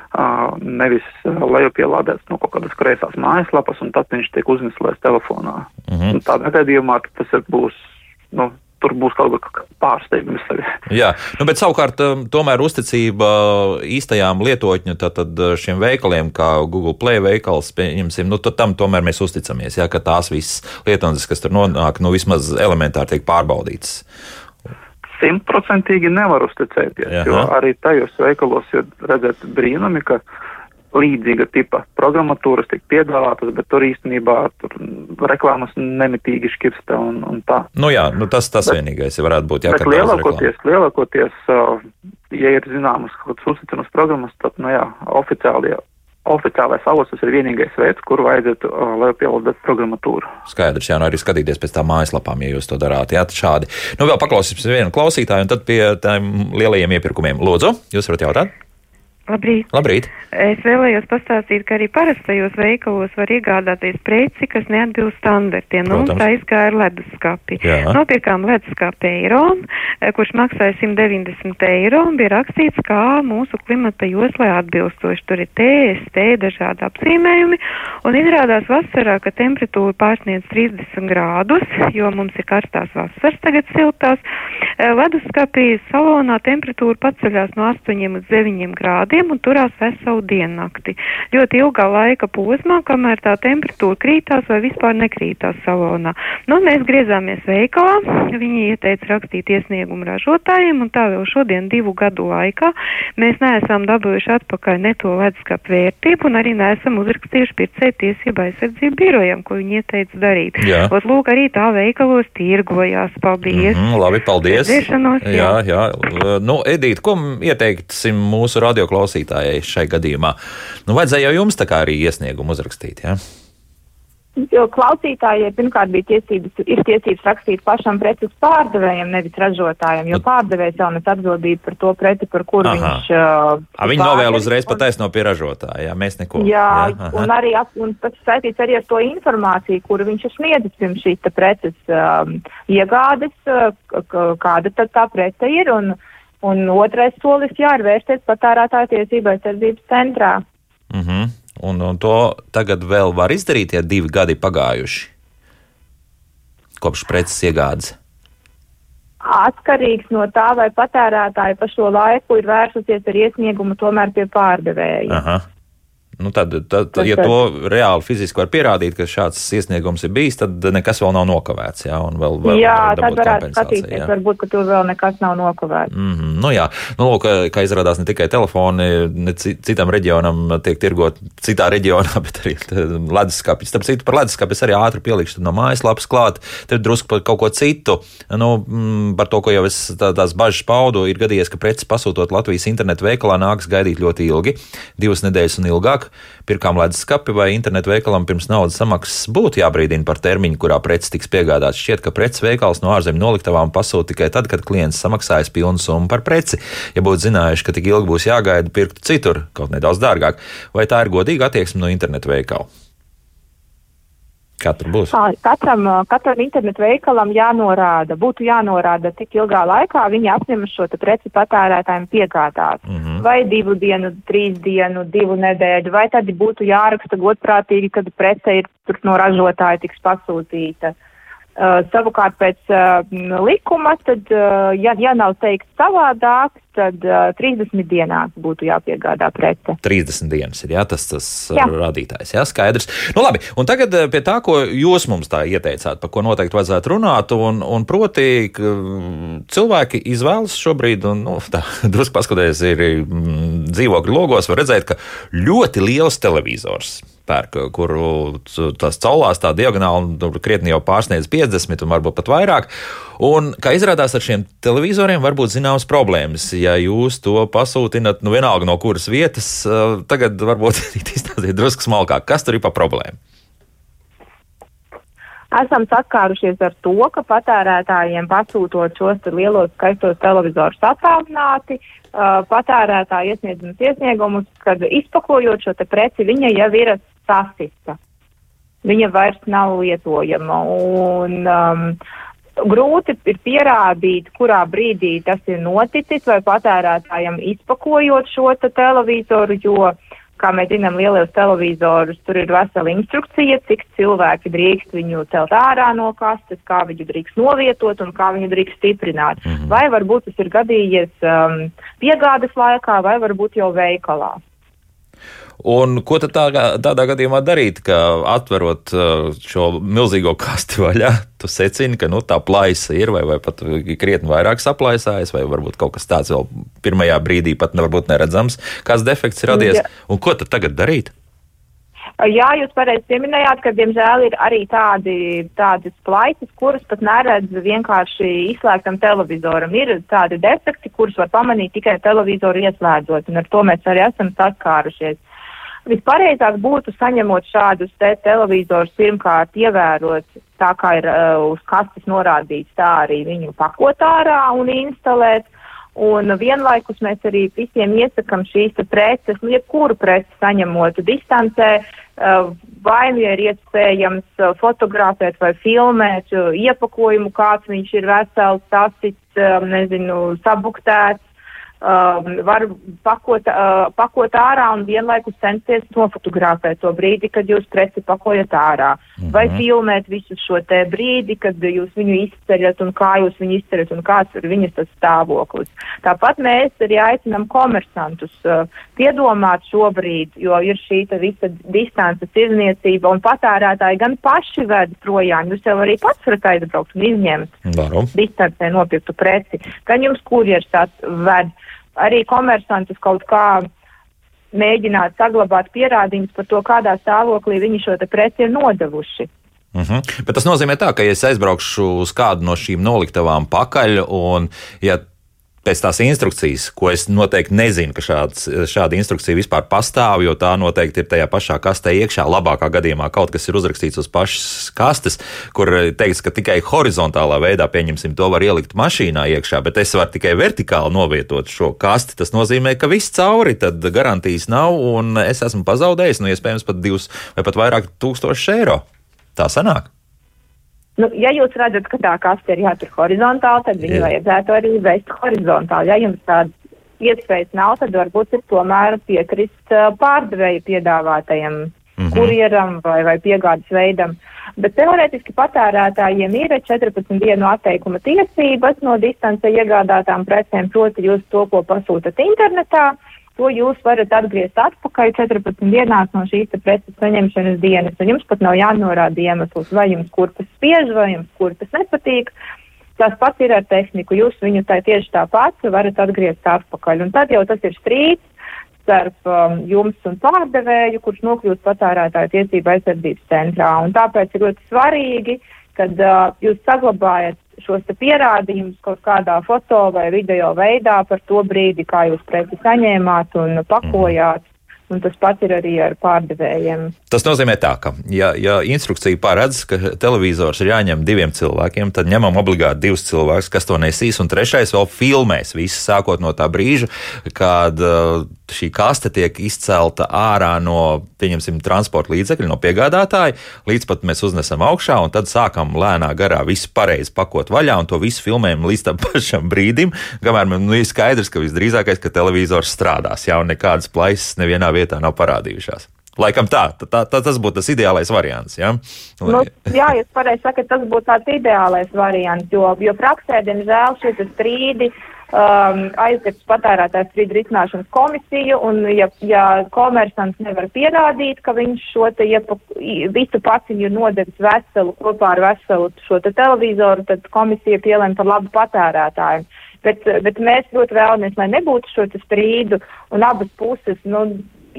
C: nevis lejupielādēts no kaut kādas kreisās mājaslapas, un tad viņš tiek uzinstalēts telefonā.
A: Mhm.
C: Un Tādā gadījumā tas ir būs, nu, tur būs kaut kāda pārsteigums arī.
A: Jā, nu, bet savukārt tomēr uzticība īstajām lietotņu tātad, šiem veikaliem, kā Google Play veikals, pieņemsim, nu, tam tomēr mēs uzticamies, jā, ka tās visas lietotnes, kas tur nonāk, nu, vismaz elementāri tiek pārbaudītas.
C: Simtprocentīgi nevar uzticēties,
A: Jaha.
C: jo arī tajos veikalos ir redzēt brīnumi, ka līdzīga tipa programmatūras tiek piedāvātas, bet tur īstenībā tur reklāmas nemitīgi škirsta un, un tā.
A: Nu, jā, nu, tas tas vienīgais varētu būt. Jā,
C: bet lielākoties, lielākoties, uh, ja ir zināmas kaut kādas uzticamas programmas, tad, nu jā, oficiāli, oficiālais avots tas ir vienīgais veids, kur vajadzētu, uh, lai pielādētu programmatūru.
A: Skaidrs, jā, nu arī skatīties pēc tām mājaslapām, ja jūs to darāt. Jā, šādi. Nu, vēl paklausīsimies vienu klausītāju, un tad pie tiem lielajiem iepirkumiem. Lūdzu, jūs varat jautāt?
F: Labrīt!
A: Labrīt!
F: Es vēlējos pastāstīt, ka arī parastajos veikalos var iegādāties preci, kas neatbilst standartiem. Nu, mums aizgāja ar leduskapi.
A: Jā.
F: Nopirkām leduskapi eiro, eh, kurš maksāja 190 eiro un bija rakstīts, kā mūsu klimata joslē atbilstoši. Tur ir TST, dažādi apzīmējumi. Un izrādās vasarā, ka temperatūra pārsniedz 30 grādus, jo mums ir karstās vasaras, tagad siltās. Eh, Leduskapī salonā temperatūra paceļās no 8 līdz 9 grādiem un turās veselu diennakti. Ļoti ilgā laika posmā, kamēr tā temperatūra krītās vai vispār nekrītās salonā. Nu, mēs griezāmies veikalā, viņi ieteica rakstīt iesniegumu ražotājiem, un tā vēl šodien divu gadu laikā mēs neesam dabūjuši atpakaļ ne to leduskapu vērtību, un arī neesam uzrakstījuši pircēju tiesību aizsardzību birojam, ko viņi ieteica darīt.
A: Jā.
F: Ot, lūk, arī tā veikalos tirgojās. Paldies!
A: Mm, labi, paldies. Jā,
F: jā.
A: jā. Nu, Edīt, ko ieteiksim mūsu radioklausītājai šai gadījumā? Nu, vajadzēja jau jums tā kā arī iesniegumu uzrakstīt. Ja?
B: Jo klausītājiem pirmkārt bija tiesības, ir tiesības rakstīt pašam preces pārdevējiem, nevis ražotājiem, jo
A: Nu-
B: pārdevējs jau nes atbildību par to preci, par kuru
A: Aha.
B: viņš. Uh,
A: A, viņi novēl uzreiz
B: un-
A: pataisno pie ražotāja. Jā, mēs neko.
B: Jā,
A: aha.
B: un arī un tas saistīts arī ar to informāciju, kuru viņš ir sniedzis pirms šīs preces um, iegādes, uh, kāda tad tā prece ir. Un, un otrais solis, jā, ir vērsties patērētāju tiesību aizsardzības centrā.
A: Uh -huh. un, un to tagad vēl var izdarīt, ja divi gadi pagājuši kopš preces iegādes.
B: Atkarīgs no tā, vai patērētāji pa šo laiku ir vērsusies ar iesniegumu tomēr pie pārdevēja.
A: Aha. Nu, tad, tad, tad, ja to reāli fiziski var pierādīt, ka šāds iesniegums ir bijis, tad nekas vēl nav nokavēts. Jā, vēl, vēl
B: jā tad varētu skatīties, varbūt, ka tur vēl nekas nav nokavēts.
A: Mm -hmm. nu, jā, nu, lūk, kā izrādās, ne tikai telefoni, ne citam reģionam tiek tirgot citā reģionā, bet arī leduskapis. Starp citu, par leduskapi es arī ātri pielikšu no mājaslapas klāt, tad drusku par kaut ko citu. Nu, mm, par to, ko jau es tā, tās bažas paudu, ir gadījies, ka preces pasūtot Latvijas internetu veikalā nāks gaidīt ļoti ilgi, divas nedēļas un ilgāk pirkām leduskapi vai internetu veikalam pirms naudas samaksas būtu jābrīdina par termiņu, kurā preces tiks piegādāts. Šķiet, ka preces veikals no ārzemju noliktavām pasūta tikai tad, kad klients samaksājas pilnu summu par preci. Ja būtu zinājuši, ka tik ilgi būs jāgaida, pirktu citur, kaut nedaudz dārgāk, vai tā ir godīga attieksme no internetu veikala? Katru būs.
B: Katram, katram internetu veikalam jānorāda, būtu jānorāda, cik ilgā laikā viņi apņemas šo preci patērētājiem piegādāt. Mm -hmm. Vai divu dienu, trīs dienu, divu nedēļu, vai tad būtu jāraksta godprātīgi, kad prece ir no ražotāja tiks pasūtīta. Uh, Uh, savukārt pēc uh, likuma, tad, uh, ja, ja nav teikts savādāk, tad uh, 30 dienās būtu jāpiegādā prece.
A: 30 dienas ir jā, tas, tas jā. rādītājs, jā, skaidrs. Nu, labi, un tagad pie tā, ko jūs mums tā ieteicāt, par ko noteikti vajadzētu runāt, un, un proti, ka cilvēki izvēlas šobrīd, un nu, tā drusku paskatoties ir mm, dzīvokļu logos, var redzēt, ka ļoti liels televizors pērk, kuru tās caulās tā diagonāli nu, krietni jau pārsniedz 50 un varbūt pat vairāk. Un, kā izrādās, ar šiem televizoriem var būt zināmas problēmas. Ja jūs to pasūtinat, nu vienalga no kuras vietas, tagad varbūt izstāstiet drusku smalkāk, kas tur ir pa problēmu.
B: Esam saskārušies ar to, ka patērētājiem pasūtot šos lielos skaistos televizorus attālināti, uh, uh, patērētāja iesniedzamas iesniegumus, kad izpakojot šo preci, viņa jau ir sasista. Viņa vairs nav lietojama. Un, um, grūti ir pierādīt, kurā brīdī tas ir noticis, vai patērētājam izpakojot šo te televizoru, jo kā mēs zinām, lielos televizorus, tur ir vesela instrukcija, cik cilvēki drīkst viņu celt ārā no kastes, kā viņu drīkst novietot un kā viņu drīkst stiprināt. -hmm. Vai varbūt tas ir gadījies um, piegādes laikā, vai varbūt jau veikalā.
A: Un ko tad tā, tādā gadījumā darīt, ka atverot uh, šo milzīgo kasti vaļā, tu secini, ka nu, tā plaisa ir, vai, vai pat krietni vairāk saplaisājas, vai varbūt kaut kas tāds vēl pirmajā brīdī pat nevarbūt neredzams, kāds defekts radies. Ja. Un ko tad tagad darīt?
B: Jā, jūs pareizi pieminējāt, ka, diemžēl, ir arī tādi, tādas plaisas, kuras pat neredz vienkārši izslēgtam televizoram. Ir tādi defekti, kurus var pamanīt tikai televizoru ieslēdzot, un ar to mēs arī esam saskārušies. Vispareizāk būtu saņemot šādus te televizorus pirmkārt ievērot tā kā ir uh, uz kastes norādīts, tā arī viņu pakot ārā un instalēt. Un vienlaikus mēs arī visiem iesakam šīs preces, nu, jebkuru preci saņemot distancē, uh, vai nu ir iespējams uh, fotografēt vai filmēt uh, iepakojumu, kāds viņš ir vesels, tasits, um, nezinu, sabuktēts, um, var pakot, uh, pakot ārā un vienlaikus censties nofotografēt to brīdi, kad jūs preci pakojat ārā. Mm -hmm. Vai filmēt visu šo te brīdi, kad jūs viņu izceļat un kā jūs viņu izceļat un kāds ir viņas tas stāvoklis. Tāpat mēs arī aicinam komersantus uh, piedomāt šobrīd, jo ir šī visa distances izniecība un patērētāji gan paši ved projām. Jūs jau arī pats varat aizbraukt un izņemt Varu. distancē nopirktu preci, gan jums kurjers tāds ved. Uh, arī komersantus kaut kā mēģināt saglabāt pierādījumus par to, kādā stāvoklī viņi šo preci ir nodevuši.
A: Mhm. -huh. Bet tas nozīmē, tā, ka, ja es aizbraukšu uz kādu no šīm noliktavām pakaļ, un ja pēc tās instrukcijas, ko es noteikti nezinu, ka šāds, šāda instrukcija vispār pastāv, jo tā noteikti ir tajā pašā kastē iekšā. Labākā gadījumā kaut kas ir uzrakstīts uz pašas kastes, kur teiks, ka tikai horizontālā veidā, pieņemsim, to var ielikt mašīnā iekšā, bet es varu tikai vertikāli novietot šo kasti. Tas nozīmē, ka viss cauri, tad garantijas nav, un es esmu pazaudējis, nu, iespējams, pat divus vai pat vairāk tūkstošus eiro. Tā sanāk.
B: Nu, ja jūs redzat, ka tā kaste ir jātur horizontāli, tad viņu Jā. vajadzētu arī veikt horizontāli. Ja jums tādas iespējas nav, tad varbūt ir tomēr piekrist uh, pārdevēja piedāvātajam mm -hmm. kurjeram vai, vai piegādes veidam. Bet teorētiski patērētājiem ir 14 dienu atteikuma tiesības no distance iegādātām precēm, proti jūs to, ko pasūtat internetā, to jūs varat atgriezt atpakaļ 14 dienās no šīs preces saņemšanas dienas, un jums pat nav jānorāda iemesls, vai jums kurpes spiež, vai jums kurpes nepatīk. Tas pats ir ar tehniku. Jūs viņu tā tieši tāpat varat atgriezt atpakaļ. Un tad jau tas ir strīds starp um, jums un pārdevēju, kurš nokļūst patērētāju tiesību aizsardzības centrā. Un tāpēc ir ļoti svarīgi, kad uh, jūs saglabājat šos pierādījumus kaut kādā foto vai video veidā par to brīdi, kā jūs preci saņēmāt un pakojāt. Mm. Un tas pats ir arī ar pārdevējiem.
A: Tas nozīmē, tā, ka, ja, ja instrukcija paredz, ka televizors ir jāņem diviem cilvēkiem, tad ņemam obligāti divus cilvēkus, kas to nesīs, un trešais vēl filmēs visu, sākot no tā brīža, kad uh, šī kaste tiek izcelta ārā no, pieņemsim, transporta līdzekļa, no piegādātāja, līdz pat mēs uznesam augšā, un tad sākam lēnā garā visu pareizi pakot vaļā, un to visu filmējam līdz tam pašam brīdim, kamēr man nu, ir skaidrs, ka visdrīzākais, ka televizors strādās, jā, un nekādas plaisas nevienā vietā nav parādījušās. Laikam tā, tā, tā, tas būtu tas ideālais variants. Ja?
B: Lai... Nu, jā, jūs pareizi sakat, tas būtu tāds ideālais variants, jo, jo praksē, diemžēl, šie strīdi um, aizliegts patērētājs strīdu risināšanas komisiju, un ja, ja komersants nevar pierādīt, ka viņš šo te iepa, visu paciņu nodevis veselu, kopā ar veselu šo te televizoru, tad komisija pielēma par labu patērētājiem. Bet, bet mēs ļoti vēlamies, lai nebūtu šo strīdu, un abas puses, nu,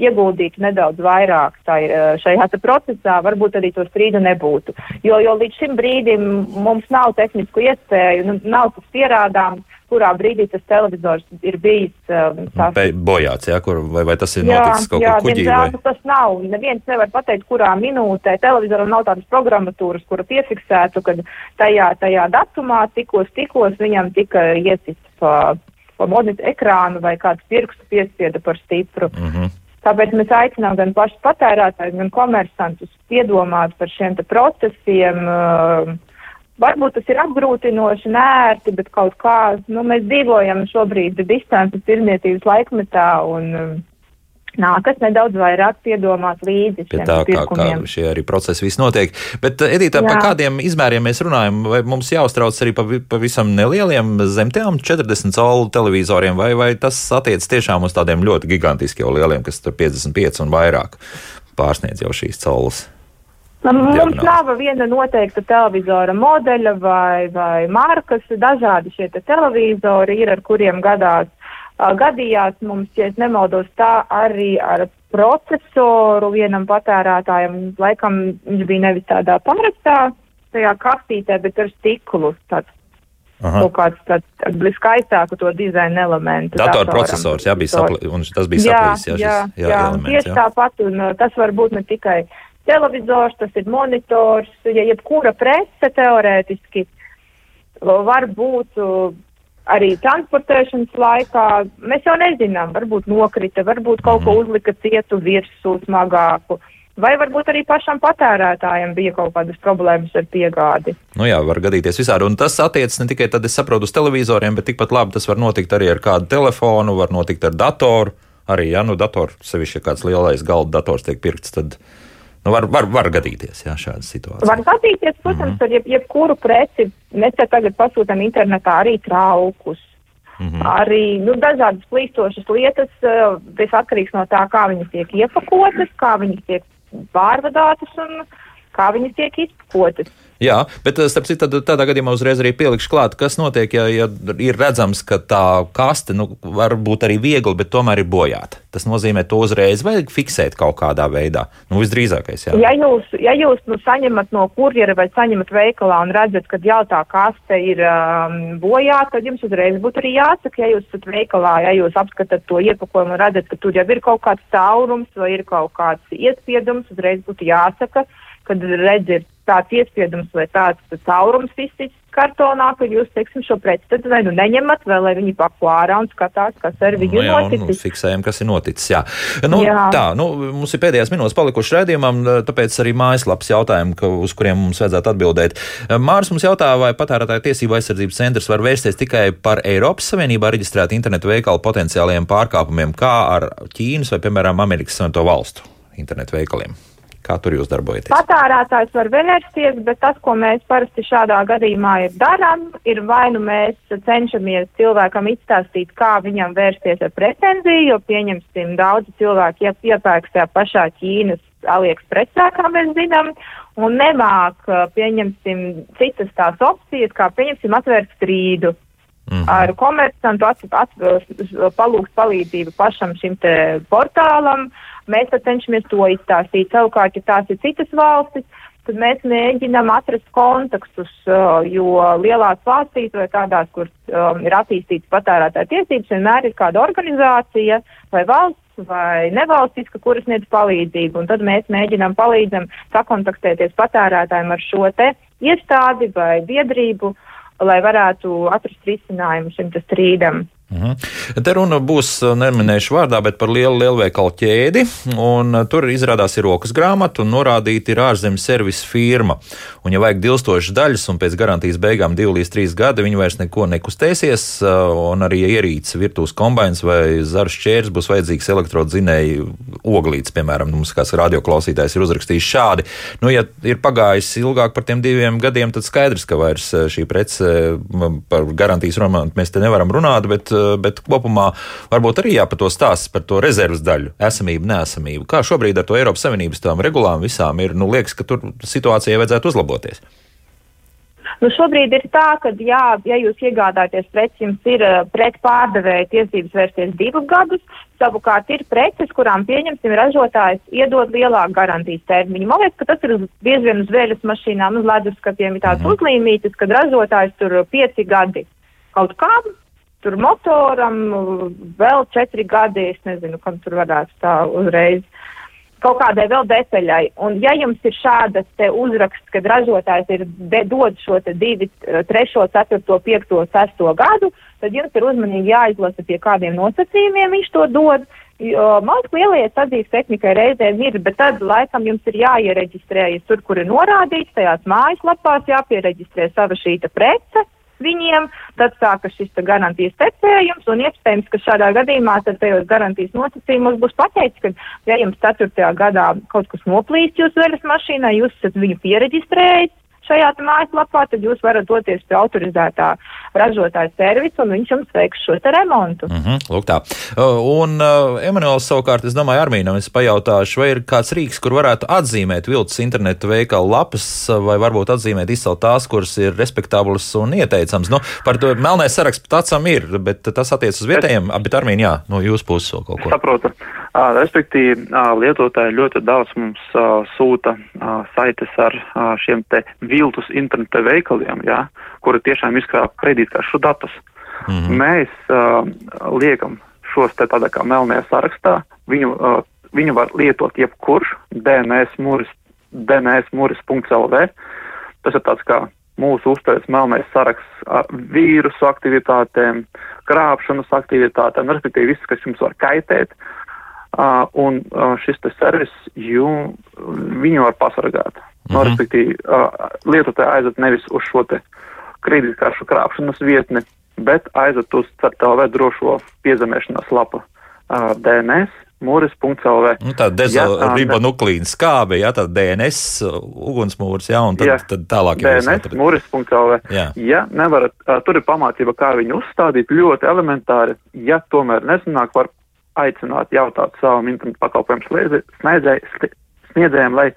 B: ieguldītu nedaudz vairāk tai, šajā procesā, varbūt arī to strīdu nebūtu. Jo, jo līdz šim brīdim mums nav tehnisku iespēju, nu, nav tas pierādāms, kurā brīdī tas televizors ir bijis um,
A: tās... bojāts, jā, kur, vai, vai tas ir jā, noticis kaut jā, kur kuģī? Jā, vai...
B: tas nav. Neviens nevar pateikt, kurā minūtē televizoram nav tādas programmatūras, kura piefiksētu, ka tajā, tajā datumā tikos, tikos viņam tika iesists pa monitu ekrānu vai kāds pirkstu piespieda par stipru. Mm -hmm. Tāpēc mēs aicinām gan pašus patērētājus, gan komersantus piedomāt par šiem procesiem. Varbūt tas ir apgrūtinoši, nērti, bet kaut kā nu, mēs dzīvojam šobrīd distances tirniecības laikmetā un nākas nedaudz vairāk piedomāt līdzi.
A: Pie tā, kā, kā šie arī procesi viss notiek. Bet, uh, Edita, par kādiem izmēriem mēs runājam? Vai mums jāuztrauc arī pavisam nelieliem zemtām 40 colu televizoriem, vai, vai tas attiec tiešām uz tādiem ļoti gigantiskiem lieliem, kas tur 55 un vairāk pārsniedz jau šīs colas?
B: Mums nav viena noteikta televizora modeļa vai, vai markas. Dažādi šie te televizori ir, ar kuriem gadās. Gadījās mums, ja es nemaldos, tā arī ar procesoru vienam patērētājam. Laikam viņš bija nevis tādā parastā tajā kastītē, bet ar stiklu. Tāds Aha. kaut kāds tāds tā, skaistāku to dizaina elementu.
A: Datorprocesors, jā, bija sapli, un tas bija saplīs, jā,
B: jā, šis, jā, jā, elements, tieši jā. tāpat, un tas var būt ne tikai televizors, tas ir monitors, ja jebkura prece teorētiski var būt arī transportēšanas laikā. Mēs jau nezinām, varbūt nokrita, varbūt kaut ko mhm. uzlika cietu virsū smagāku. Vai varbūt arī pašam patērētājam bija kaut kādas problēmas ar piegādi?
A: Nu jā, var gadīties visādi. Un tas attiecas ne tikai tad, es saprotu, uz televizoriem, bet tikpat labi tas var notikt arī ar kādu telefonu, var notikt ar datoru. Arī, ja nu datoru, sevišķi, ja kāds lielais galda dators tiek pirkts, tad Nu, var, var, var gadīties jā, šāda situācija.
B: Var gadīties, protams, mm -hmm. ar jeb, jebkuru preci. Mēs tagad pasūtām internetā arī traukus. Mm -hmm. Arī nu, dažādas plīstošas lietas, tas uh, atkarīgs no tā, kā viņas tiek iepakotas, kā viņas tiek pārvadātas un kā viņas tiek izpakotas.
A: Jā, bet eh, starp citu, tādā gadījumā uzreiz arī pielikšu klāt, kas notiek, ja, ja ir redzams, ka tā kaste nu, var būt arī viegla, bet tomēr ir bojāta. Tas nozīmē, to uzreiz vajag fiksēt kaut kādā veidā. Nu, visdrīzākais, jā.
B: Ja jūs, ja jūs nu, saņemat no kurjera vai saņemat veikalā un redzat, ka jau tā kaste ir um, bojāta, tad jums uzreiz būtu arī jāsaka, ja jūs esat veikalā, ja jūs apskatāt to iepakojumu un redzat, ka tur jau ir kaut kāds caurums vai ir kaut kāds iespiedums, uzreiz būtu jāsaka, kad redz ir tāds iespiedums vai tāds caurums izsits kartonā, ka jūs, teiksim, šo preci tad vai nu neņemat, vai lai viņi pako ārā un skatās, kas ar viņu nu, jā, noticis.
A: Nu, fiksējam, kas ir noticis, jā. Nu, jā. Tā, nu, mums ir pēdējās minūtes palikušas redzījumam, tāpēc arī mājaslapas jautājumi, ka, uz kuriem mums vajadzētu atbildēt. Mārs mums jautā, vai patērētāja tiesība aizsardzības centrs var vērsties tikai par Eiropas Savienībā reģistrētu internetu veikalu potenciālajiem pārkāpumiem, kā ar Ķīnas vai, piemēram, Amerikas Savienoto valstu internetu veikaliem. Kā tur jūs darbojaties?
B: Patērētājs var vērsties, bet tas, ko mēs parasti šādā gadījumā ir darām, ir vai nu mēs cenšamies cilvēkam izstāstīt, kā viņam vērsties ar pretenziju, jo pieņemsim daudzi cilvēki iep iepērks tajā pašā Ķīnas AliExpressā, kā mēs zinām, un nemāk, pieņemsim, citas tās opcijas, kā pieņemsim atvērt strīdu. Mm -hmm. Ar at, palūgt palīdzību pašam šim portālam, mēs cenšamies to izstāstīt. Savukārt, ja tās ir citas valstis, tad mēs mēģinām atrast kontekstus, jo lielās valstīs vai tādās, kur ir attīstītas patērētāja tiesības, vienmēr ir kāda organizācija vai valsts vai nevalstiska, kuras sniedz palīdzību. Un tad mēs mēģinām palīdzam sakontaktēties patērētājiem ar šo te iestādi vai biedrību, lai varētu atrast risinājumu šim strīdam.
A: Mhm. Te runa būs, neminēšu vārdā, bet par lielu lielveikalu ķēdi. Tur izrādās ir rokas grāmata un norādīta ir ārzemes servisa firma. Un, ja vajag dilstošas daļas un pēc garantijas beigām divi līdz trīs gadi, viņi vairs neko nekustēsies. Un arī ierīces, virtuves kombinācijas vai zaru šķērs būs vajadzīgs elektrodzinēju oglīts, piemēram, mums kāds radioklausītājs ir uzrakstījis šādi. Nu, ja ir pagājis ilgāk par tiem diviem gadiem, tad skaidrs, ka vairs šī prece par garantijas romānu mēs te nevaram runāt. Bet, bet kopumā varbūt arī jāpat to stāsts par to rezerves daļu, esamību, nesamību. Kā šobrīd ar to Eiropas Savienības tām regulām visām ir, nu, liekas, ka tur situācijai vajadzētu uzlaboties.
B: Nu, šobrīd ir tā, ka, jā, ja jūs iegādājaties preci, jums ir uh, pret pārdevēja tiesības vērsties divus gadus. Savukārt ir preces, kurām pieņemsim ražotājs iedod lielāku garantijas termiņu. Man liekas, ka tas ir bieži vien uz vēļas mašīnām, uz leduskapiem ir tāds mm uzlīmītis, kad ražotājs tur pieci gadi kaut kādam tur motoram vēl četri gadi, es nezinu, kam tur varētu tā uzreiz kaut kādai vēl detaļai. Un ja jums ir šādas uzraksts, kad ražotājs ir dod šo te divi, trešo, ceturto, piekto, sesto gadu, tad jums ir uzmanīgi jāizlasa, pie kādiem nosacījumiem viņš to dod. Man lielie sadzīves tehnikai reizēm ir, bet tad laikam jums ir jāiereģistrējas tur, kur ir norādīts, tajās mājaslapās jāpiereģistrē sava šīta prece viņiem, tad sākas šis garantijas tecējums, un iespējams, ka šādā gadījumā tad tajos garantijas nosacījumos būs pateikts, ka, ja jums 4. gadā kaut kas noplīst jūsu veļas mašīnā, jūs esat viņu pieregistrējis, šajā mājaslapā, tad jūs varat doties pie autorizētā ražotāja servisa un viņš jums veiks šo remontu.
A: Mm -hmm, lūk tā. Un uh, Emanuels savukārt, es domāju, Armīnam es pajautāšu, vai ir kāds rīks, kur varētu atzīmēt viltus internetu veikalu lapas, vai varbūt atzīmēt izcelt tās, kuras ir respektablas un ieteicams. Nu, par to melnais saraksts pat atsam ir, bet tas attiec uz vietējiem, bet Armīn, jā, no jūsu puses vēl kaut ko.
C: Saprotu. Respektīvi, lietotāji ļoti daudz mums sūta saites ar šiem te viltus interneta veikaliem, jā, kuri tiešām izkrāp kredītkaršu datus. Mm -hmm. Mēs liekam šos te tādā kā melnajā sarakstā, viņu, viņu var lietot jebkurš DNS muris, dnsmuris.lv. Tas ir tāds kā mūsu uztais melnais saraksts ar vīrusu aktivitātēm, krāpšanas aktivitātēm, respektīvi viss, kas jums var kaitēt. Uh, un uh, šis servis, jū, viņu var pasargāt. Mm -hmm. no, respektīvi, uh, lietotāji aizet nevis uz šo kredītkaršu krāpšanas vietni, bet aizet uz CERTLV drošo piezemēšanās lapu uh, DNS. Mūris.lv.
A: Nu, tā dezoribonuklīna skābe, jā, tā DNS ugunsmūris, jā, un tad, jā, tad tālāk
C: ir DNS, mūris.lv. Jā. Ja nevarat, uh, tur ir pamācība, kā viņu uzstādīt, ļoti elementāri. Ja tomēr nesanāk, var aicināt jautāt savam internetu pakalpojumu sniedzējiem, lai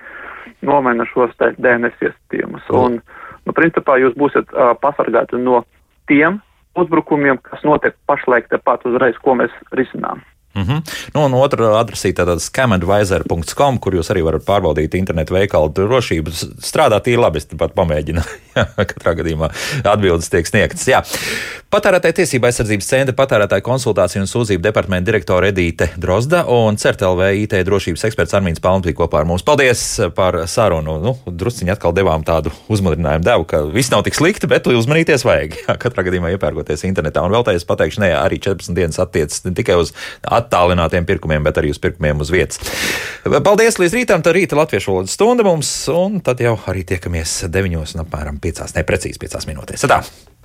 C: nomaina šos DNS iestījumus. Un, nu, principā jūs būsiet uh, pasargāti no tiem uzbrukumiem, kas notiek pašlaik tepat uzreiz, ko mēs risinām.
A: Mm -hmm. nu, un otra adresīte ir scamadvisor.com, kur jūs arī varat pārbaudīt internetu veikalu drošību. Strādā tīri labi, es pat pamēģināju. Katrā gadījumā atbildes tiek sniegtas. Jā. Patērētāja tiesība aizsardzības centra patērētāja konsultāciju un sūdzību departamenta direktore Edīte Drozda un CERTLV IT drošības eksperts Armīns bija kopā ar mums. Paldies par sarunu. Nu, drusciņi atkal devām tādu uzmundrinājumu devu, ka viss nav tik slikti, bet uzmanīties vajag. Jā, katrā gadījumā iepērkoties internetā. Un vēl tā es pateikšu, ne, arī 14 dienas attiecas ne tikai uz attālinātiem pirkumiem, bet arī uz pirkumiem uz vietas. Paldies līdz rītam, tā rīta latviešu valodas stunda mums, un tad jau arī tiekamies 9 un apmēram 5, neprecīzi 5 minūtēs. Sadā!